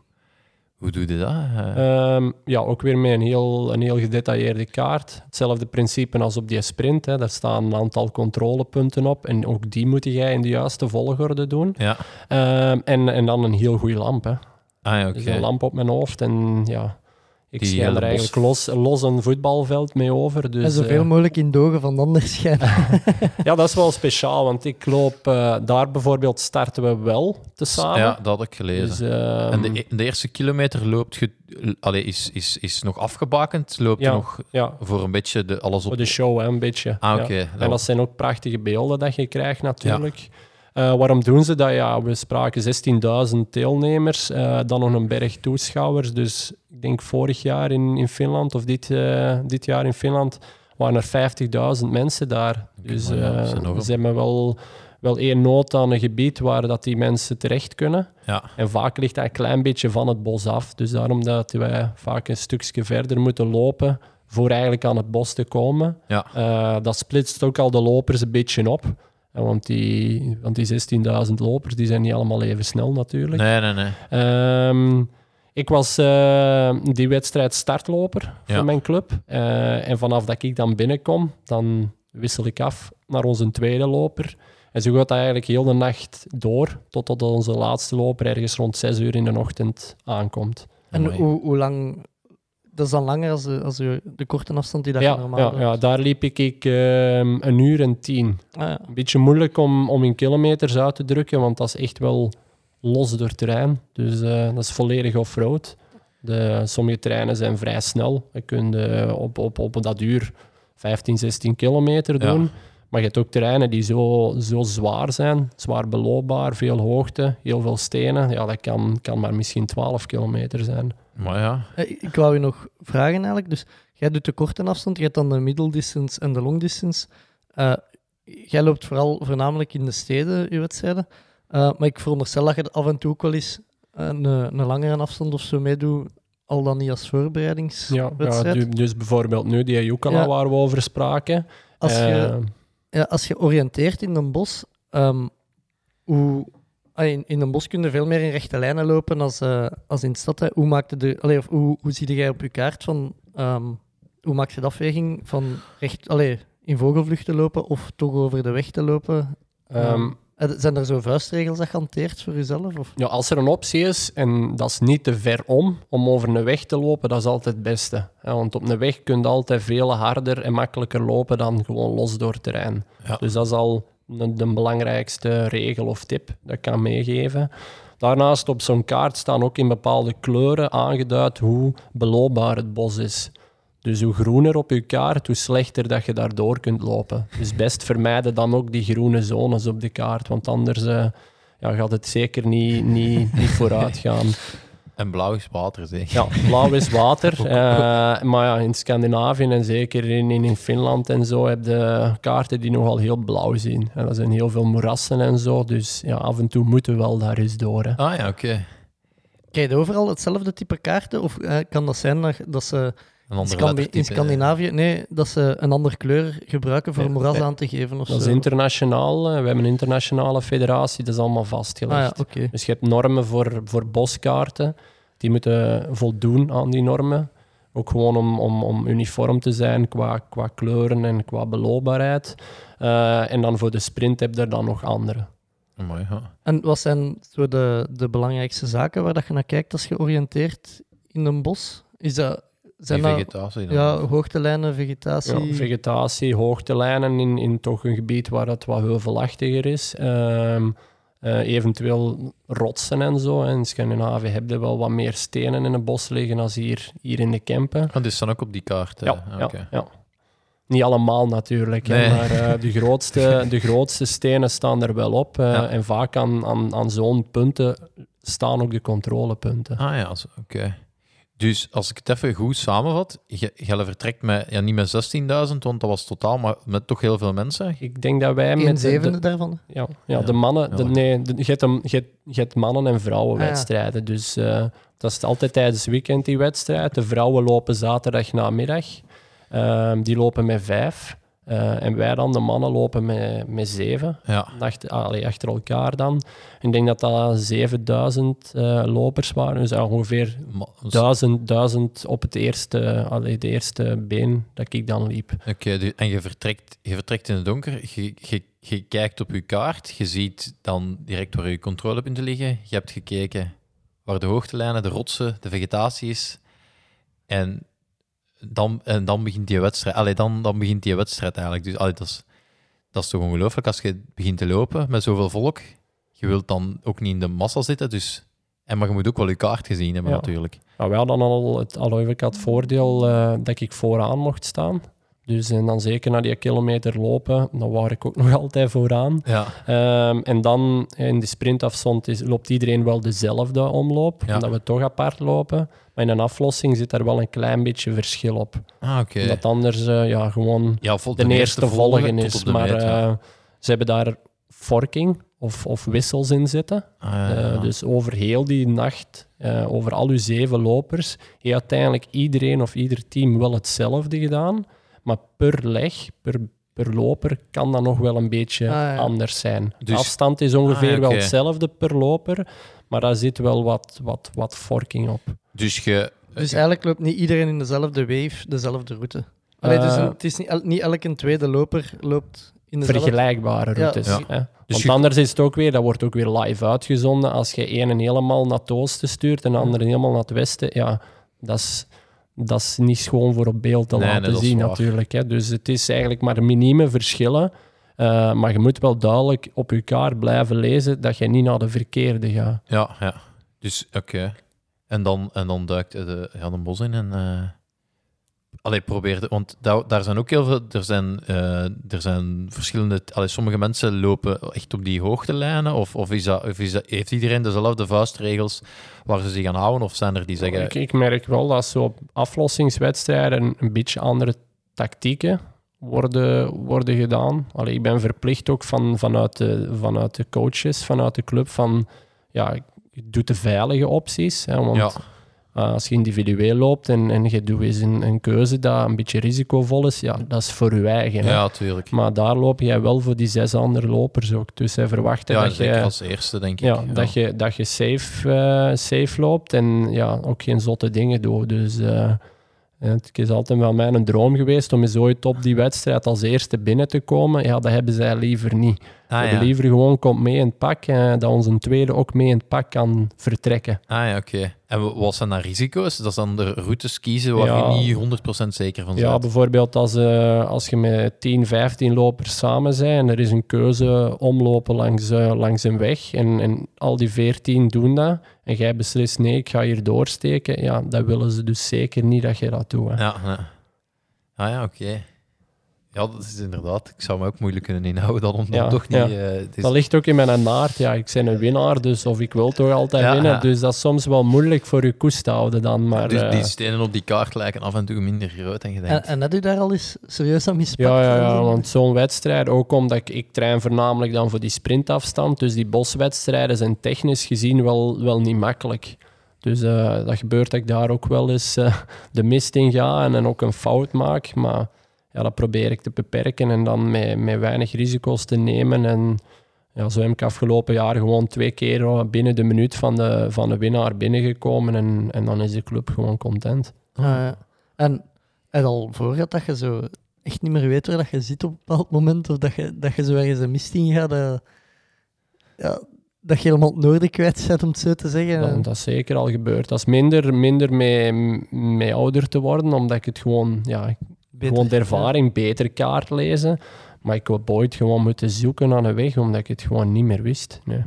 hoe doe je dat? Eh, Ehm, ja, ook weer met een heel, een heel gedetailleerde kaart. Hetzelfde principe als op die sprint. Hè. Daar staan een aantal controlepunten op. En ook die moet jij in de juiste volgorde doen. ja. Ehm, en, en dan een heel goede lamp. Hè. Ah ja. Dus een lamp op mijn hoofd. En ja, ik Die schijn er eigenlijk los, los een voetbalveld mee over. Dus, en zoveel eh, mogelijk in dogen van de ander schijnen. ja, dat is wel speciaal. Want ik loop eh, daar bijvoorbeeld starten we wel te samen. Ja, dat had ik gelezen. Dus, ehm, en de, e- de eerste kilometer loopt je, allee, is, is, is nog afgebakend? Loopt Ja. je nog ja, voor een beetje de, alles op? voor de show hè, een beetje. Ah, Ja. oké. En dat zijn ook prachtige beelden dat je krijgt natuurlijk. Eh, waarom doen ze dat? Ja, we spraken 16.000 deelnemers, eh, dan nog een berg toeschouwers. Dus ik denk vorig jaar in, in Finland, of dit, eh, dit jaar in Finland, waren er 50.000 mensen daar. Dus ja, ze hebben wel, wel één nood aan een gebied waar dat die mensen terecht kunnen. Ja. En vaak ligt dat een klein beetje van het bos af. Dus daarom dat wij vaak een stukje verder moeten lopen voor eigenlijk aan het bos te komen. Ja. Dat splitst ook al de lopers een beetje op. Want die, want die 16.000 lopers die zijn niet allemaal even snel natuurlijk. Nee, nee, nee. Ehm, ik was eh, die wedstrijd startloper Ja. van mijn club. Eh, en vanaf dat ik dan binnenkom, dan wissel ik af naar onze tweede loper. En zo gaat dat eigenlijk heel de nacht door, totdat onze laatste loper ergens rond 6 uur in de ochtend aankomt. En hoe, hoe lang... Dat is dan langer als de, als de, de korte afstand die Ja, normaal ja, doet. ja, daar liep ik, ik ehm, een uur en tien. Ah, ja. Een beetje moeilijk om, om in kilometers uit te drukken, want dat is echt wel los door terrein. Dus eh, dat is volledig off-road. De, sommige terreinen zijn vrij snel. Je kunt eh, op, op, op dat uur 15, 16 kilometer Ja. Maar je hebt ook terreinen die zo, zo zwaar zijn, zwaar beloopbaar, veel hoogte, heel veel stenen. Ja, dat kan, kan maar misschien 12 kilometer zijn. Maar ja, Ik wou je nog vragen eigenlijk. Dus jij doet de korte afstand, jij hebt dan de middle distance en de long distance. Eh, jij loopt vooral voornamelijk in de steden, je wedstrijden. Eh, maar ik veronderstel dat je af en toe ook wel eens een, eh, een langere afstand of zo meedoet, al dan niet als voorbereidingswedstrijd. ja, du- dus bijvoorbeeld nu die Yukala Ja. waar we over spraken. als, je, Eh, ja, als je oriënteert in een bos, ehm, hoe, ah, in, in een bos kun je veel meer in rechte lijnen lopen als, eh, als in de stad. Hè. Hoe, maakte de, allee, of hoe, hoe zie jij op je kaart van... ehm, hoe maak je de afweging van recht, allee, in vogelvlucht te lopen of toch over de weg te lopen? ehm, Eh, Zijn er zo vuistregels dat je hanteert voor jezelf? Of? Ja, als er een optie is en dat is niet te ver om, om over een weg te lopen, dat is altijd het beste. Want op een weg kun je altijd veel harder en makkelijker lopen dan gewoon los door het terrein. Ja. Dus dat is al de, de belangrijkste regel of tip dat ik kan meegeven. Daarnaast op zo'n kaart staan ook in bepaalde kleuren aangeduid hoe beloopbaar het bos is. Dus hoe groener op je kaart, hoe slechter dat je daardoor kunt lopen. Dus best vermijden dan ook die groene zones op de kaart, want anders eh, ja, gaat het zeker niet, niet, niet vooruit gaan. en blauw is water, zeg. Ja, blauw is water. eh, maar ja, in Scandinavië en zeker in, in, in Finland en zo heb je kaarten die nogal heel blauw zien. En dat zijn heel veel moerassen en zo. Dus ja, af en toe moeten we wel daar eens door. Hè. Ah ja, oké. Krijg je overal hetzelfde type kaarten? Of eh, kan dat zijn dat, dat ze Een Scandi- in Scandinavië nee, dat ze een andere kleur gebruiken voor Nee, moeras nee. aan te geven? Of Dat is zo? internationaal. eh, We hebben een internationale federatie, dat is allemaal Ah vastgelegd. ja, oké. Dus je hebt normen voor, voor boskaarten. Die moeten voldoen aan die normen. Ook gewoon om, om, om uniform te zijn qua, qua kleuren en qua beloopbaarheid. Eh, en dan voor de sprint heb je er dan nog andere. Mooi, ja. En wat zijn zo de, de belangrijkste zaken waar dat je naar kijkt als je oriënteert in een bos? Is dat, zijn Die dat vegetatie dan. ja, hoogtelijnen, vegetatie? Ja, vegetatie, hoogtelijnen in, in toch een gebied waar het wat heuvelachtiger is. Ehm, eh, eventueel rotsen en zo. In Scandinavië heb je wel wat meer stenen in het bos liggen als hier, hier in de Kempen. Ah, die staan ook op die kaart. hè? Ja, Ah, ja. Niet allemaal natuurlijk, hè, maar eh, de, grootste, de grootste stenen staan er wel op. eh, Ja. En vaak aan, aan, aan zo'n punten staan ook de controlepunten. Ah ja, oké. Dus als ik het even goed samenvat, je, je vertrekt met, ja, niet met 16.000, want dat was totaal, maar met toch heel veel mensen. Ik denk dat wij Een met de- zevende de, daarvan? Ja, ja, Ja. de mannen, de, Ja. nee, de, je, hebt hem- je, hebt- je hebt mannen- en Ah, vrouwenwedstrijden. Dus eh, dat is altijd tijdens het weekend die wedstrijd. De vrouwen lopen zaterdag namiddag. Ehm, die lopen met vijf. Eh, en wij dan, de mannen, lopen met, met zeven. Ja, Achter, allee, achter elkaar dan. Ik denk dat dat 7000 eh, lopers waren. Dus ongeveer ma- dus- 1000, 1000 op het eerste, allee, de eerste been dat ik dan liep. Oké, du- en je vertrekt, je vertrekt in het donker, je, je, je kijkt op je kaart, je ziet dan direct waar je controlepunten liggen. Je hebt gekeken waar de hoogtelijnen, de rotsen, de vegetatie is. En dan, en dan begint die wedstrijd. Allee, dan, dan begint die wedstrijd eigenlijk. Dus allee, dat, is, dat is toch ongelooflijk als je begint te lopen met zoveel volk. Je wilt dan ook niet in de massa zitten, dus... En, maar je moet ook wel je kaart gezien hebben, Ja. natuurlijk. Maar wij hadden al het, al het voordeel eh, dat ik vooraan mocht staan. Dus en dan zeker na die kilometer lopen, dan was ik ook nog altijd vooraan. Ja, Ehm, en dan in de sprintafstand is, loopt iedereen wel dezelfde omloop, Ja. omdat we toch apart lopen. Maar in een aflossing zit daar wel een klein beetje verschil op. ah, oké. Omdat anders eh, ja, gewoon Ja, vol- de ten eerste volgen is. de Maar meet, eh, ze hebben daar forking of, of wissels in zitten. Ah, ja, Eh, dus over heel die nacht, eh, over al uw zeven lopers, heeft uiteindelijk iedereen of ieder team wel hetzelfde gedaan. Maar per leg, per, per loper, kan dat nog wel een beetje Ah, ja. anders zijn. De Dus- afstand is ongeveer Ah, wel hetzelfde per loper, maar daar zit wel wat, wat, wat forking op. Dus je... Dus eigenlijk loopt niet iedereen in dezelfde wave, dezelfde route. Allee, dus Eh, een- het is niet, el- niet elke tweede loper loopt in dezelfde... Vergelijkbare routes. ja. Hè? Dus Want je- anders is het ook weer, dat wordt ook weer live uitgezonden. Als je ene helemaal naar het oosten stuurt en de andere helemaal naar het westen, ja, dat is, dat is niet schoon voor op beeld te Nee, laten zien natuurlijk. Hè. Dus het is eigenlijk maar minieme verschillen. Eh, maar je moet wel duidelijk op je kaart blijven lezen dat je niet naar de verkeerde gaat. Ja, ja. Dus, oké. En, dan, en dan duikt de, ja, de bos in en... eh allee, probeer... de- want daar, daar zijn ook heel veel... Er zijn, eh, er zijn verschillende... Allee, sommige mensen lopen echt op die hoogtelijnen. Of, of, is dat, of is dat, heeft iedereen dezelfde vuistregels waar ze zich aan houden? Of zijn er die zeggen... Ik, ik merk wel dat zo op aflossingswedstrijden een beetje andere tactieken worden, worden gedaan. Allee, ik ben verplicht ook van, vanuit, de, vanuit de coaches, vanuit de club, van ja, doe de veilige opties. Hè, want Ja, uh, als je individueel loopt en, en je doet eens een, een keuze dat een beetje risicovol is, ja, dat is voor je eigen. hè. ja, tuurlijk. Maar daar loop jij wel voor die zes andere lopers ook. Dus zij verwachten Ja, dat je als eerste, denk ik. ja, Dat, je, dat je safe, eh, safe loopt en ja, ook geen zotte dingen doet. Dus eh, het is altijd wel mijn droom geweest om eens ooit op die wedstrijd als eerste binnen te komen. Ja, dat hebben zij liever niet. Ah, ja. liever gewoon komt mee in het pak, eh, dat onze tweede ook mee in het pak kan vertrekken. Ah ja, oké. En wa- wat zijn dan risico's? Dat is dan de routes kiezen waar Ja. je niet 100% zeker van Ja, bent. bijvoorbeeld als, eh, als je met 10, 15 lopers samen bent en er is een keuze omlopen langs, eh, langs een weg en, en al die 14 doen dat en jij beslist nee, ik ga hier doorsteken, ja, dan willen ze dus zeker niet dat je dat doet. hè. Ja, ja. Ah ja, oké. Ja, dat is inderdaad. Ik zou me ook moeilijk kunnen inhouden dan om dan Ja, toch niet... ja. eh, is- Dat ligt ook in mijn naart. Ja, ik ben een winnaar, dus of ik wil toch altijd Ja, winnen. ja. Dus dat is soms wel moeilijk voor je koers te houden dan. Maar, dus eh, die stenen op die kaart lijken af en toe minder groot dan je En, denkt. en had u daar al eens serieus aan mispakt? Ja, ja, ja, want zo'n wedstrijd, ook omdat ik, ik train voornamelijk dan voor die sprintafstand, dus die boswedstrijden zijn technisch gezien wel, wel niet makkelijk. Dus eh, dat gebeurt dat ik daar ook wel eens eh, de mist in ga en, dan ook een fout maak. Maar ja, dat probeer ik te beperken en dan met, met weinig risico's te nemen. En ja, zo heb ik afgelopen jaar gewoon twee keer eh, binnen de minuut van de, van de winnaar binnengekomen en, en dan is de club gewoon content. Ah, ja. En het al voor dat je zo echt niet meer weet waar dat je zit op een bepaald moment, of dat je, dat je zo ergens een mist in gaat, dat, ja, dat je helemaal het noorden kwijt bent, om het zo te zeggen. Dat, dat is zeker al gebeurd. Dat is minder, minder mee, mee ouder te worden, omdat ik het gewoon, ja, Beter, gewoon de ervaring beter kaart lezen. Maar ik heb ooit gewoon moeten zoeken naar een weg, omdat ik het gewoon niet meer wist. Nee.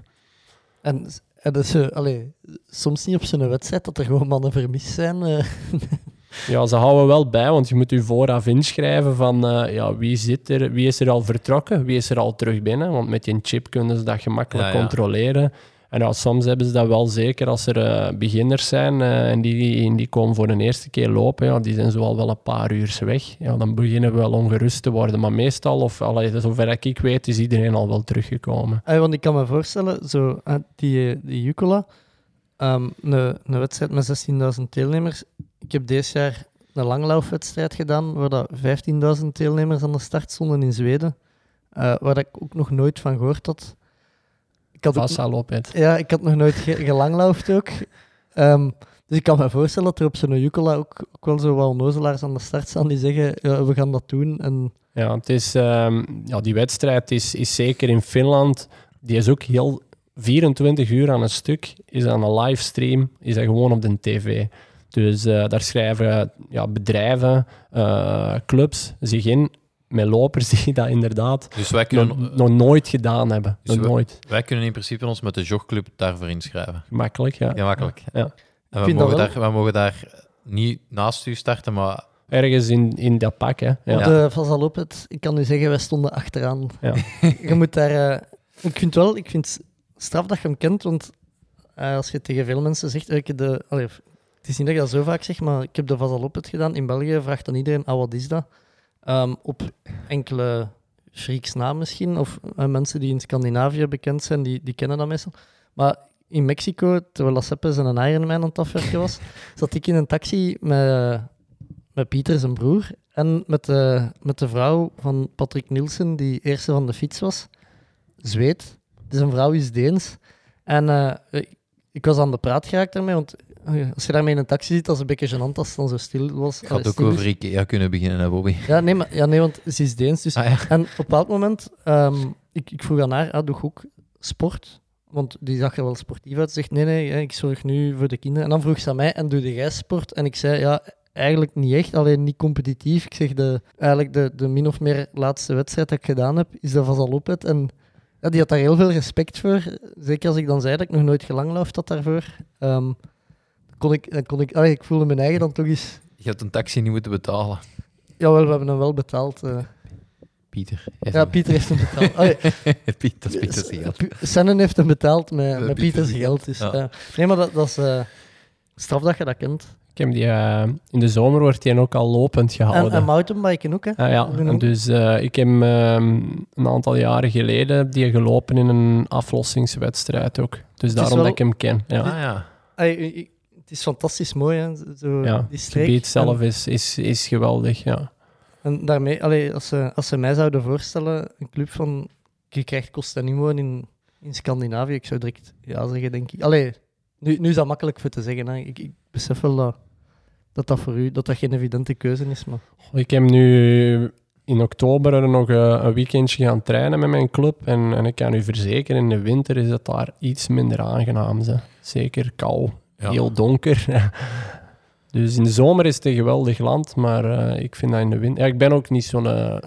En, en dat is allee, soms niet op zo'n wedstrijd dat er gewoon mannen vermist zijn. eh. Ja, ze houden wel bij, want je moet je vooraf inschrijven van eh, ja, wie, zit er, wie is er al vertrokken, wie is er al terug binnen. Want met die chip kunnen ze dat gemakkelijk Ja, ja. controleren. En soms hebben ze dat wel zeker als er eh, beginners zijn eh, en die, die komen voor de eerste keer lopen. Ja, die zijn zo al wel een paar uur weg. Ja, dan beginnen we wel ongerust te worden. Maar meestal, of allee, zover ik weet, is iedereen al wel teruggekomen. Ah, want ik kan me voorstellen, zo, eh, die, eh, die Jukola, ehm, een, een wedstrijd met 16.000 deelnemers. Ik heb deze jaar een langlaufwedstrijd gedaan, waar dat 15.000 deelnemers aan de start stonden in Zweden. eh, waar ik ook nog nooit van gehoord had. Ik had Vassa Lopet. ja, ik had nog nooit ge ook. Ehm, dus ik kan me voorstellen dat er op zo'n Jukola ook, ook wel zo wat onnozelaars aan de start staan die zeggen, ja, we gaan dat doen. En Ja, het is, ehm, ja, die wedstrijd is, is zeker in Finland. Die is ook heel 24 uur aan een stuk. Is aan een livestream. Is dat gewoon op de tv. Dus eh, daar schrijven ja, bedrijven, eh, clubs zich in met lopers die dat inderdaad Dus wij nog, kunnen, nog nooit gedaan hebben. Dus nog nooit. wij kunnen in principe ons met de jogclub daarvoor inschrijven. Gemakkelijk, ja. Ja, makkelijk. Ja. En we mogen, daar, wij mogen daar niet naast u starten, maar Ergens in, in dat pak, hè. Ja. de Vasalopet, ik kan u zeggen, wij stonden achteraan. Ja. je moet daar... eh, ik vind wel, ik vind het straf dat je hem kent, want eh, als je tegen veel mensen zegt... eh, Ik heb de, allee, het is niet dat ik dat zo vaak zeg, maar ik heb de Vasalopet gedaan. In België vraagt dan iedereen, ah, wat is dat? Ehm, op enkele freaks na misschien, of eh, mensen die in Scandinavië bekend zijn, die, die kennen dat meestal. Maar in Mexico, terwijl Seppes en een Ironman aan het afwerken was, zat ik in een taxi met, met Pieter, zijn broer, en met de, met de vrouw van Patrick Nielsen, die eerste van de fiets was. Zweed. Dus een vrouw is Deens. En eh, ik, ik was aan de praat geraakt daarmee, want eh, als je daarmee in een taxi zit, dat is een beetje gênant als het dan zo stil was. ik had ook over Ikea kunnen beginnen, hè, Bobby. Ja, nee, maar, ja, nee, want ze is Deens. Dus Ah, ja. en op een bepaald moment, ehm, ik, ik vroeg aan haar, ah, doe je ook sport? Want die zag er wel sportief uit. Ze zegt, nee, nee, ik zorg nu voor de kinderen. En dan vroeg ze aan mij, en doe jij sport? En ik zei, ja, eigenlijk niet echt, alleen niet competitief. Ik zeg, de, eigenlijk de, de min of meer laatste wedstrijd dat ik gedaan heb, is dat Vasalopet. En ja, die had daar heel veel respect voor. Zeker als ik dan zei dat ik nog nooit gelangloofd had daarvoor. Ehm, kon ik, dan kon ik, allee, ik voelde mijn eigen dan toch eens... Je hebt een taxi niet moeten betalen, Jawel, we hebben hem wel betaald. eh. Pieter. Ja, Pieter heeft hem betaald. Allee, Piet, dat is Pieter's geld. Pu- Sennen heeft hem betaald met, Met met Pieter's geld. Dus, Ja. ja. nee, maar dat, dat is eh, straf dat je dat kent. Ik heb die, eh, in de zomer wordt die ook al lopend En, gehouden. en mountainbiken ook, hè? Ah, ja, Ik ben en ook- dus eh, ik heb ehm, een aantal jaren geleden heb die gelopen in een aflossingswedstrijd ook. Dus daarom wel- dat ik hem ken. Ja. Ah ja. Het is fantastisch mooi, hè? Zo, Ja, die het streek. gebied zelf En, is, is, is geweldig, ja. en daarmee, allee, als, ze, als ze mij zouden voorstellen, een club van, je krijgt inwoon in, in Scandinavië, ik zou direct ja zeggen, denk ik. Allee, nu, nu is dat makkelijk voor te zeggen, hè. Ik, ik besef wel dat, dat dat voor u dat dat geen evidente keuze is, maar... Ik heb nu in oktober er nog eh, een weekendje gaan trainen met mijn club. En, en ik kan u verzekeren, in de winter is het daar iets minder aangenaam. Ze. Zeker kou, Ja. heel donker. dus in de zomer is het een geweldig land, maar eh, ik vind dat in de winter... Ja, ik ben ook niet zo'n Een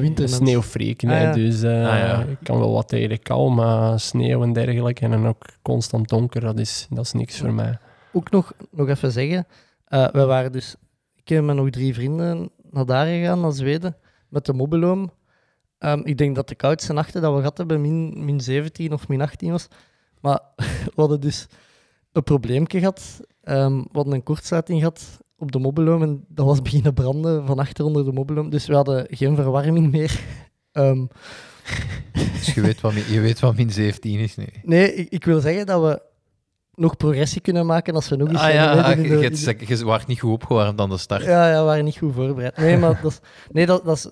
wintermens. sneeuwfreak, nee. Ah, ja. Dus eh, Ah, ja. ik kan wel wat tegen de kou, maar sneeuw en dergelijke en dan ook constant donker, dat is, dat is niks voor mij. ook nog, nog even zeggen. eh we waren dus, ik heb met nog drie vrienden naar daar gegaan, naar Zweden, met de mobiloom. Ehm, ik denk dat de koudste nachten dat we gehad hebben min, min 17 of min 18 was. Maar we hadden dus een probleempje gehad. Ehm, we hadden een kortsluiting gehad op de mobiloom en dat was beginnen branden van achter onder de mobiloom. Dus we hadden geen verwarming meer. Ehm, Dus je weet wat, min- je weet wat min 17 is nu. nee, ik, ik wil zeggen dat we nog progressie kunnen maken als we nog eens Ah ja, je, je, je waart niet goed opgewarmd aan de start. Ja, ja, we waren niet goed voorbereid. Nee, maar dat is, nee, dat, dat is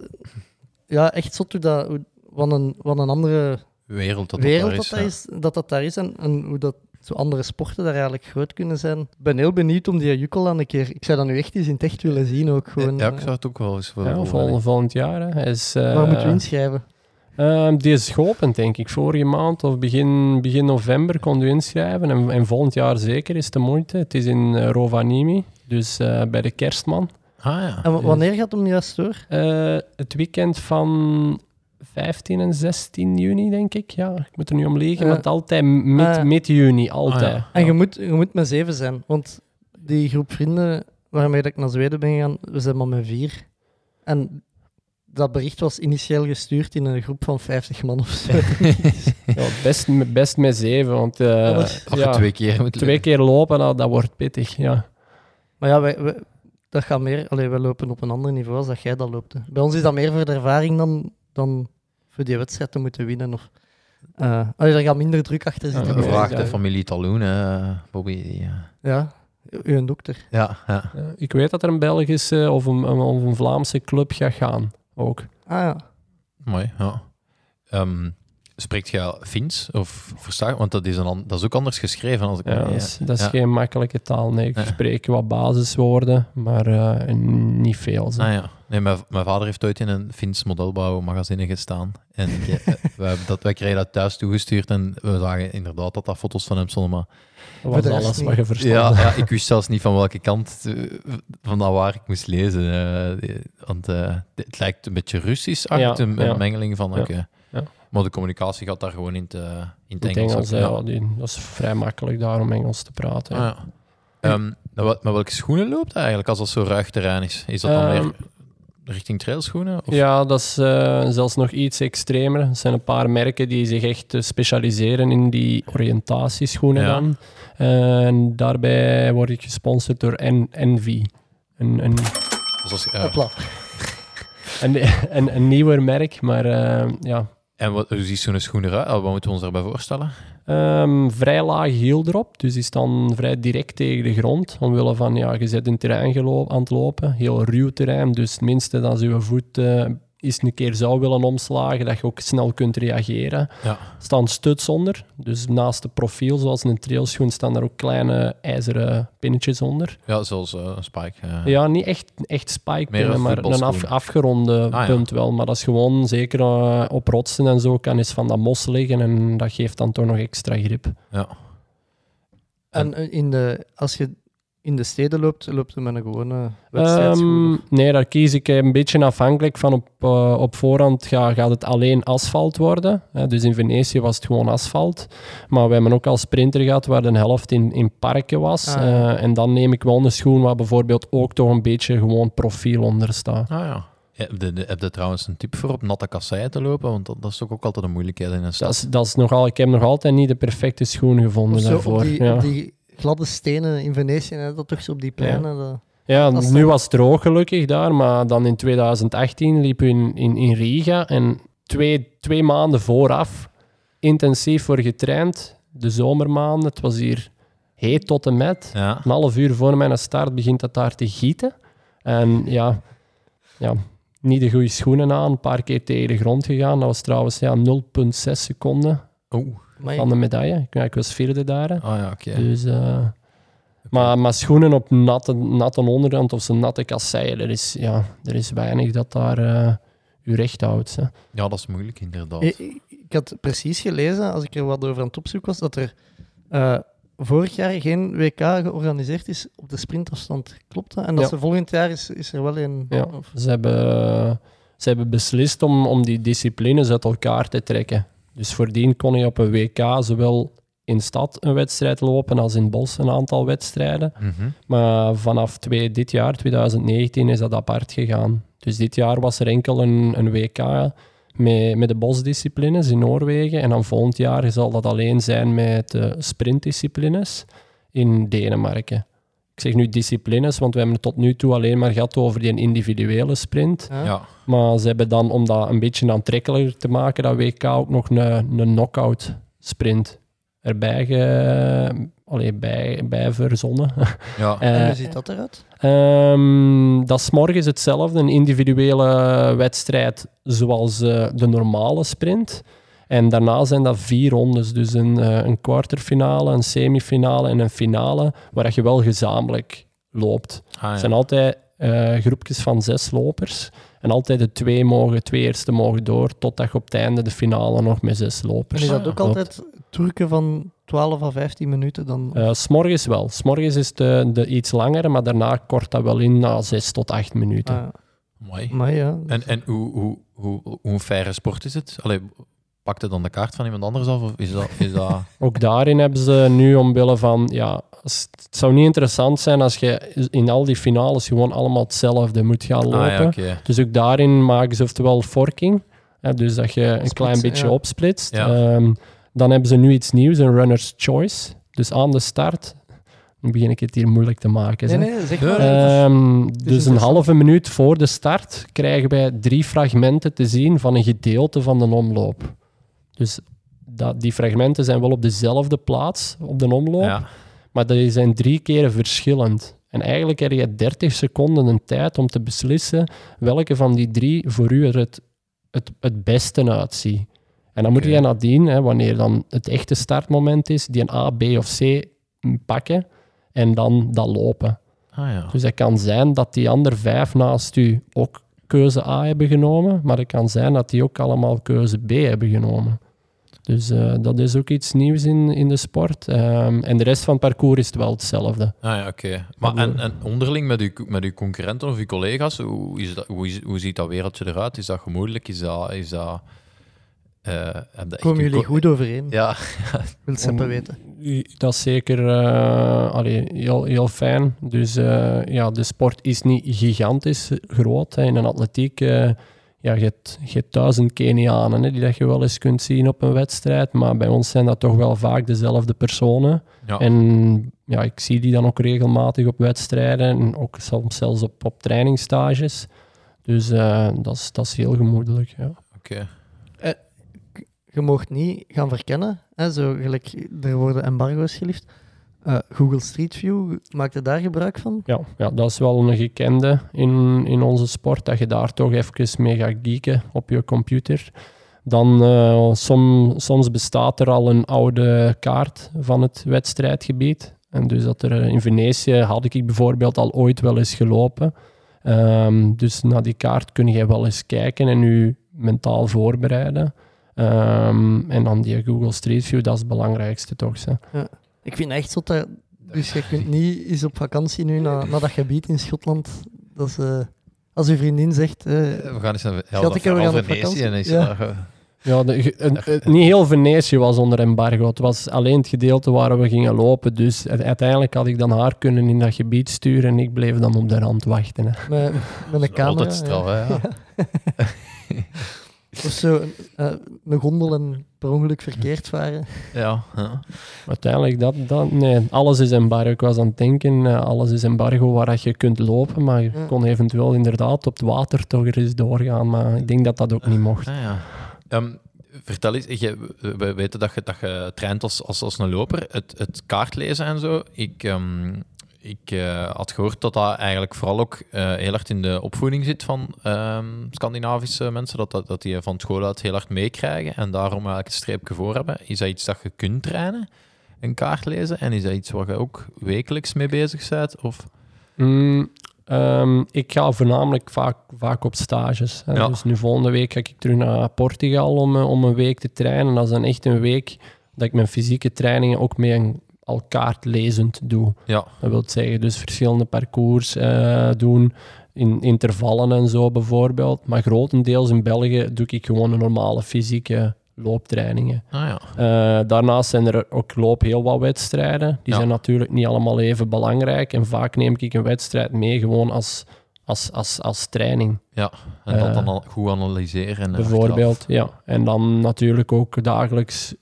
ja, echt zot hoe dat, hoe, wat, een, wat een andere Wereld dat dat wereld is, dat dat daar is en, en hoe dat zo andere sporten daar eigenlijk groot kunnen zijn. Ik ben heel benieuwd om die Jukkel aan een keer... Ik zou dat nu echt eens in het echt willen zien ook. Gewoon, ja, ik eh, zou het ook wel eens voor Ja, volgend jaar. Hè. Hij Is, eh, waar moeten we inschrijven? Ehm, die is geopend, denk ik. Vorige maand of begin, begin november kon u inschrijven. En, en volgend jaar zeker is de moeite. Het is in eh, Rovaniemi, dus eh, bij de kerstman. Ah ja. En wa- wanneer gaat hem juist door? Eh, het weekend van 15 en 16 juni, denk ik. Ja, ik moet er nu om liegen, Ja. maar het altijd mid, Ah, mid juni, altijd. Ah, ja. En je moet, je moet met zeven zijn, want die groep vrienden waarmee dat ik naar Zweden ben gegaan, we zijn maar met vier. En dat bericht was initieel gestuurd in een groep van 50 man of zo. Ja, best, met- best met zeven, want eh, ja, twee keer moet twee keer lopen, dat, dat wordt pittig. Ja. Maar ja, wij, wij- dat gaat meer... Allee, wij lopen op een ander niveau als dat jij dat loopt. hè. Bij ons is dat meer voor de ervaring dan, dan voor die wedstrijd te moeten winnen. Of, eh allee, daar gaat minder druk achter zitten. Ja, vraag de familie Taloen, hè, Bobby. die, eh, Ja, u een dokter. Ja, ja. Eh, ik weet dat er een Belgische of een, een, of een Vlaamse club gaat gaan, ook. Ah ja. mooi. Ja. Ehm, spreekt je Fins of versta je? Want dat is, een, dat is ook anders geschreven. Als ik Ja, dat is, dat is ja. geen makkelijke taal. Nee, ik spreek wat basiswoorden, maar eh, niet veel. zo. Ah ja. Nee, mijn, mijn vader heeft ooit in een Fins modelbouwmagazine gestaan. En eh, wij, hebben dat, wij kregen dat thuis toegestuurd en we zagen inderdaad dat dat foto's van hem stonden. Maar dat was alles wat je verstond. ja, ja, ik wist zelfs niet van welke kant eh, van dat waar ik moest lezen. eh, want het lijkt een beetje Russisch, Ja, een, ja. mengeling van... Ja. Maar de communicatie gaat daar gewoon in eh, in het Engels. Ja, die- dat is vrij makkelijk daar om Engels te praten. Ah, ja. Ehm, met wel- met welke schoenen loopt hij eigenlijk als dat zo ruig terrein is? Is dat dan Ehm, meer richting trailschoenen? Of? Ja, dat is eh, zelfs nog iets extremer. Er zijn een paar merken die zich echt eh, specialiseren in die oriëntatieschoenen Ja. dan. Eh, en daarbij word ik gesponsord door N Envy. Een, een, Dus een, een, een nieuwer merk, maar ja, En wat, hoe ziet zo'n schoen eruit? Wat moeten we ons daarbij voorstellen? Ehm, vrij laag hiel erop, dus die staan vrij direct tegen de grond. Omwille van, ja, je zit in terrein aan het lopen, heel ruw terrein, dus het minste dat je voet eens een keer zou willen omslagen, dat je ook snel kunt reageren. Ja. Er staan studs onder, dus naast het profiel, zoals een trailschoen, staan daar ook kleine ijzeren pinnetjes onder. Ja, zoals eh, een spike. eh. Ja, niet echt, echt spike Meer een pinnen, maar een af, afgeronde Ah, ja. punt wel. Maar dat is gewoon, zeker eh, op rotsen en zo, kan eens van dat mos liggen en dat geeft dan toch nog extra grip. Ja. En in de, als je in de steden loopt, loopt je met een gewone wedstrijdschoen. Ehm, nee, daar kies ik een beetje afhankelijk van op, eh, op voorhand ga, gaat het alleen asfalt worden. Hè, dus in Venetië was het gewoon asfalt. Maar we hebben ook al sprinter gehad waar de helft in, in parken was. Ah, ja. Eh, en dan neem ik wel een schoen waar bijvoorbeeld ook toch een beetje gewoon profiel onder staat. Ah ja. Heb je, heb je trouwens een tip voor op natte kasseien te lopen? Want dat, dat is toch ook altijd een moeilijkheid in een stad. Dat is, dat is nogal, ik heb nog altijd niet de perfecte schoen gevonden daarvoor. op die, ja. op die gladde stenen in Venetië, hè, dat toch zo op die pleinen. dat- Ja, Dat is nu dan- was het droog gelukkig daar, maar dan in 2018 liep we in, in, in Riga en twee, twee maanden vooraf intensief voor getraind. De zomermaanden, het was hier heet tot en met. Ja. Een half uur voor mijn start begint het daar te gieten. En ja, ja, niet de goede schoenen aan, een paar keer tegen de grond gegaan. Dat was trouwens ja, 0,6 seconden Oh. Van de medaille. Ja, ik was vierde daar. Ah ja, oké. Dus, eh, maar, maar schoenen op natte, natte onderkant of zo'n natte kasseien, er is, ja, er is weinig dat daar eh u recht houdt. Hè. Ja, dat is moeilijk inderdaad. Ik, ik- had precies gelezen, als ik er wat over aan het opzoeken was, dat er eh, vorig jaar geen WK georganiseerd is op de sprintafstand. Klopt dat? En dat Ja. ze volgend jaar is, is er wel een... Ja. of- Ze, hebben, ze hebben beslist om, om die disciplines uit elkaar te trekken. Dus voordien kon je op een WK zowel in stad een wedstrijd lopen als in bos een aantal wedstrijden. Mhm. Maar vanaf twee, dit jaar, 2019, is dat apart gegaan. Dus dit jaar was er enkel een, een WK met, met de bosdisciplines in Noorwegen. En dan volgend jaar zal dat alleen zijn met de sprintdisciplines in Denemarken. Ik zeg nu disciplines, want we hebben het tot nu toe alleen maar gehad over die individuele sprint. Ja. Ja. Maar ze hebben dan, om dat een beetje aantrekkelijker te maken, dat WK ook nog een, een knockout sprint erbij ge, allee, bij, bij verzonnen. Ja. En Eh, hoe ziet dat eruit? Ehm, dat is morgens hetzelfde, een individuele wedstrijd zoals eh, de normale sprint. En daarna zijn dat vier rondes. Dus een, eh, een kwarterfinale, een semifinale en een finale, waar dat je wel gezamenlijk loopt. Ah, ja. Het zijn altijd eh, groepjes van zes lopers. En altijd de twee, mogen, twee eerste mogen door, totdat je op het einde de finale nog met zes En lopers is dat ook loopt. altijd toerken van 12 à 15 minuten? Dan... Eh, S'morgens wel. S'morgens is de, de iets langere, maar daarna kort dat wel in na zes tot acht minuten. Ah, Mooi. maar ja, En, en hoe, hoe, hoe, hoe een faire sport is het? Allee, pakt het dan de kaart van iemand anders af? Of is dat... Is dat... Ook daarin hebben ze nu omwille van, ja, als- het zou niet interessant zijn als je in al die finales gewoon allemaal hetzelfde moet gaan lopen. ah, ja, oké. Dus ook daarin maken ze oftewel forking, hè, dus dat je een klein beetje ja. opsplitst. Ja. Ehm, dan hebben ze nu iets nieuws, een runner's choice. Dus aan de start, nu begin ik het hier moeilijk te maken. nee, nee, zeg maar. Ehm, dus een halve minuut voor de start krijgen wij drie fragmenten te zien van een gedeelte van de omloop. Dus dat, die fragmenten zijn wel op dezelfde plaats op de omloop, Ja. maar die zijn drie keren verschillend. En eigenlijk heb je 30 seconden een tijd om te beslissen welke van die drie voor u er het, het, het beste uitziet. En dan moet Oké. je nadien, hè, wanneer dan het echte startmoment is, die een A, B of C pakken en dan dat lopen. Ah, ja. Dus het kan zijn dat die andere vijf naast u ook keuze A hebben genomen, maar het kan zijn dat die ook allemaal keuze B hebben genomen. Dus eh, dat is ook iets nieuws in, in de sport. Ehm, en de rest van het parcours is het wel hetzelfde. Ah, ja, oké. Maar en, en onderling met uw, met uw concurrenten of uw collega's, hoe, is dat, hoe, is, hoe ziet dat wereldje eruit? Is dat gemoedelijk? Is dat... Is dat eh, heb dat echt Komen jullie goed overeen? Ja, Wil Seppe Om- weten. Dat is zeker eh, allee, heel, heel fijn. Dus eh, ja, de sport is niet gigantisch groot. Hè. In een atletiek, eh, ja, je hebt, je hebt duizend Kenianen hè, die dat je wel eens kunt zien op een wedstrijd. Maar bij ons zijn dat toch wel vaak dezelfde personen. ja. En ja, ik zie die dan ook regelmatig op wedstrijden en ook soms zelfs op, op trainingsstages. Dus eh, dat, is, dat is heel gemoedelijk. Ja. oké. Je mocht niet gaan verkennen. Hè, zo gelijk, er worden embargo's geliefd. Eh, Google Street View, maakt je daar gebruik van? Ja, ja, dat is wel een gekende in, in onze sport, dat je daar toch even mee gaat geeken op je computer. Dan eh, som, soms bestaat er al een oude kaart van het wedstrijdgebied. En dus dat er eh, in Venetië had ik bijvoorbeeld al ooit wel eens gelopen. Ehm, dus naar die kaart kun je wel eens kijken en je mentaal voorbereiden. Ehm, en dan die Google Street View, dat is het belangrijkste toch. Hè. Ik vind echt zot dat... Dus je kunt niet eens op vakantie nu naar, naar dat gebied in Schotland. Dat is, eh, als uw vriendin zegt... eh, We gaan eens naar ja, Schat, ik vakantie. en is Ja. ja. Ja, de, ge- een- een- niet heel Venetië was onder embargo. Het was alleen het gedeelte waar we gingen lopen. Dus uiteindelijk had ik dan haar kunnen in dat gebied sturen en ik bleef dan op de rand wachten. Hè. met, met een camera. altijd straf, hè, ja. Of zo een, eh, een gondel en per ongeluk verkeerd varen. Ja, ja. Uiteindelijk, dat, dat, nee, alles is embargo. Ik was aan het denken, eh, alles is embargo waar dat je kunt lopen, maar je Ja. kon eventueel inderdaad op het water toch er eens doorgaan. Maar ik denk dat dat ook niet mocht. Ah, ja. Ehm, vertel eens, je, we weten dat je, dat je traint als, als, als een loper, het, het kaartlezen en zo. Ik, ehm, ik eh, had gehoord dat dat eigenlijk vooral ook eh, heel hard in de opvoeding zit van ehm, Scandinavische mensen, dat, dat, dat die van school uit heel hard meekrijgen en daarom eigenlijk een streepje voor hebben. Is dat iets dat je kunt trainen, een kaart lezen? En is dat iets waar je ook wekelijks mee bezig bent? Of? Mm, ehm, ik ga voornamelijk vaak, vaak op stages. hè. Ja. Dus nu volgende week ga ik terug naar Portugal om, eh, om een week te trainen. Dat is dan echt een week dat ik mijn fysieke trainingen ook mee al kaartlezend doe. Ja, Dat wil zeggen, dus verschillende parcours eh, doen, in intervallen en zo bijvoorbeeld. Maar grotendeels in België doe ik gewoon een normale fysieke looptrainingen. ah, ja. Eh, daarnaast zijn er ook loop heel wat wedstrijden. Die Ja. zijn natuurlijk niet allemaal even belangrijk. En vaak neem ik een wedstrijd mee gewoon als, als, als, als training, ja. En dat Eh, dan al goed analyseren. En bijvoorbeeld. Ja. En dan natuurlijk ook dagelijks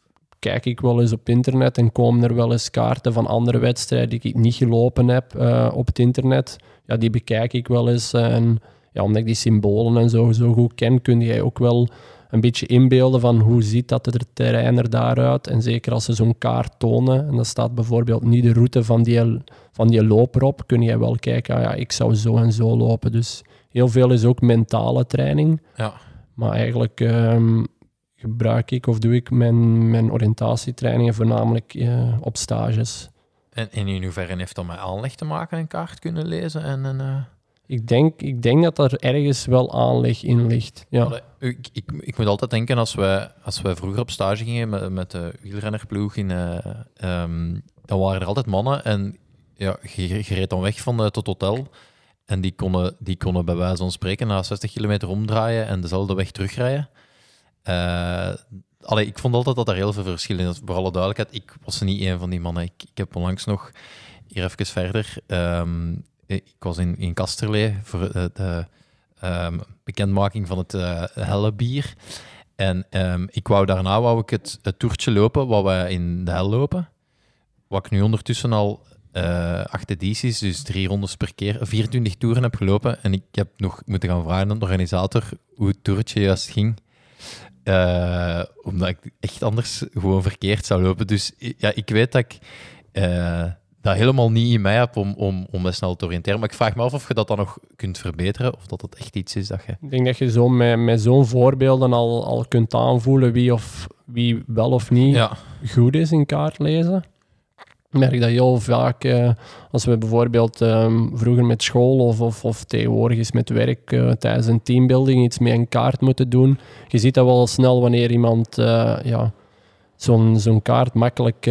kijk ik wel eens op internet en komen er wel eens kaarten van andere wedstrijden die ik niet gelopen heb eh, op het internet. Ja, die bekijk ik wel eens. eh, en ja, omdat ik die symbolen en zo, zo goed ken, kun je ook wel een beetje inbeelden van hoe ziet dat het terrein er daaruit. En zeker als ze zo'n kaart tonen, en dan staat bijvoorbeeld niet de route van die, van die loper op, kun je wel kijken, ah ja, ik zou zo en zo lopen. Dus heel veel is ook mentale training. Ja. Maar eigenlijk, ehm, gebruik ik of doe ik mijn, mijn oriëntatietrainingen voornamelijk eh, op stages. En, en in hoeverre heeft dat met aanleg te maken, een kaart kunnen lezen? En, en, eh, Ik denk, ik denk dat er ergens wel aanleg in ligt. Ja. Allee, ik, ik, ik moet altijd denken, als wij, als wij vroeger op stage gingen met, met de wielrennerploeg, in, eh, ehm, dan waren er altijd mannen en ja, je, je reed dan weg van het tot hotel. En die konden, die konden bij wijze van spreken na 60 kilometer omdraaien en dezelfde weg terugrijden. Eh allee, ik vond altijd dat er heel veel verschil in. Voor alle duidelijkheid, ik was niet een van die mannen. Ik, ik heb onlangs nog, hier even verder, ehm, ik was in, in Kasterlee voor de, de ehm, bekendmaking van het eh helle bier. En ehm, ik wou daarna wou ik het, toertje lopen wat wij in de hel lopen. Wat ik nu ondertussen al eh acht edities, dus drie rondes per keer, 24 toeren heb gelopen. En ik heb nog moeten gaan vragen aan de organisator hoe het toertje juist ging. Eh, omdat ik echt anders gewoon verkeerd zou lopen. Dus ja, ik weet dat ik eh, dat helemaal niet in mij heb om, om, om me snel te oriënteren. Maar ik vraag me af of je dat dan nog kunt verbeteren. Of dat het echt iets is dat je... Ik denk dat je zo met, met zo'n voorbeelden al, al kunt aanvoelen wie, of, wie wel of niet Ja, goed is in kaart lezen. Ik merk dat heel vaak, eh, als we bijvoorbeeld ehm, vroeger met school of, of, of tegenwoordig eens met werk eh, tijdens een teambuilding iets met een kaart moeten doen, je ziet dat wel snel wanneer iemand eh, ja, zo'n zo'n kaart makkelijk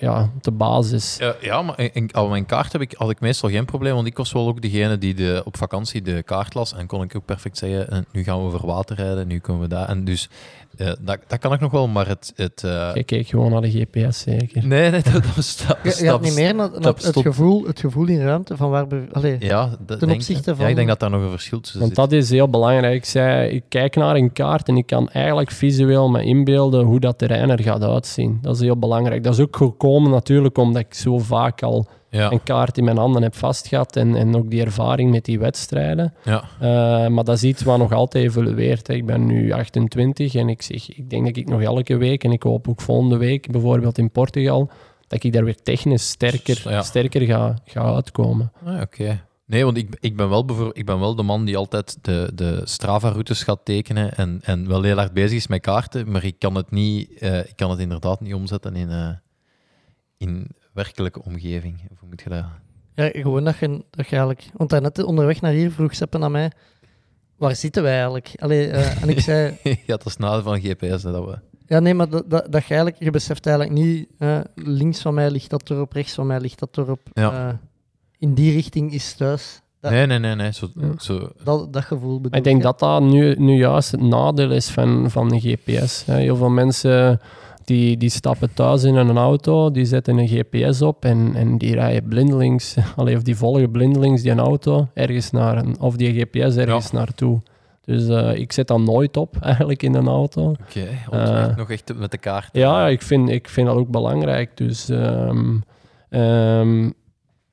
ja, te basis is. Ja, ja maar in, al mijn kaart heb ik, had ik meestal geen probleem, want ik was wel ook degene die de, op vakantie de kaart las en kon ik ook perfect zeggen, en nu gaan we over water rijden, nu komen we daar. En dus eh, dat, dat kan ik nog wel, maar het... het eh, Je kijkt gewoon naar de GPS zeker. nee, nee, dat, dat was stap, Je, je had niet meer stap- het, gevoel, het gevoel in ruimte van waar... Allee, Ja, dat Ten denk, opzichte Ja, van- ik denk dat daar nog een verschil tussen Want zit. dat is heel belangrijk. Ik zei, ik kijk naar een kaart en ik kan eigenlijk visueel me inbeelden hoe dat terrein er gaat uitzien. Dat is heel belangrijk. Dat is ook gekomen natuurlijk omdat ik zo vaak al Ja, een kaart in mijn handen heb vastgehad en, en ook die ervaring met die wedstrijden. ja. Eh, maar dat is iets wat nog altijd evolueert. hè. Ik ben nu 28 en ik, zeg, ik denk dat ik nog elke week, en ik hoop ook volgende week, bijvoorbeeld in Portugal, dat ik daar weer technisch sterker, Ja. sterker ga, ga uitkomen. Ah, Oké. Nee, want ik, ik, ben wel ik ben wel de man die altijd de, de Strava-routes gaat tekenen en, en wel heel hard bezig is met kaarten, maar ik kan het, niet, eh, ik kan het inderdaad niet omzetten in, eh, in werkelijke omgeving. Of hoe moet je dat... Ja, gewoon dat je, dat je eigenlijk... Want daarnet onderweg naar hier vroeg Seppen aan mij... Waar zitten wij eigenlijk? Allee, eh, en ik zei... ja, dat is nadeel van GPS. hè, dat we... Ja, nee, maar dat, dat, dat je eigenlijk... Je beseft eigenlijk niet... eh, links van mij ligt dat erop, rechts van mij ligt dat erop. Ja. Eh, in die richting is thuis. Dat, Nee, nee, nee. nee. Zo, Ja. zo, dat, dat gevoel bedoel ik denk dat dat nu, nu juist het nadeel is van, van de GPS. hè. Heel veel mensen die, die stappen thuis in een auto, die zetten een GPS op en, en die rijden blindelings, allee, of die volgen blindelings die een auto ergens naar of die GPS ergens naartoe. Dus eh, ik zet dat nooit op eigenlijk in een auto. Oké, okay, Eh. nog echt met de kaart. Ja, ik vind, ik vind dat ook belangrijk. Dus, ehm, ehm,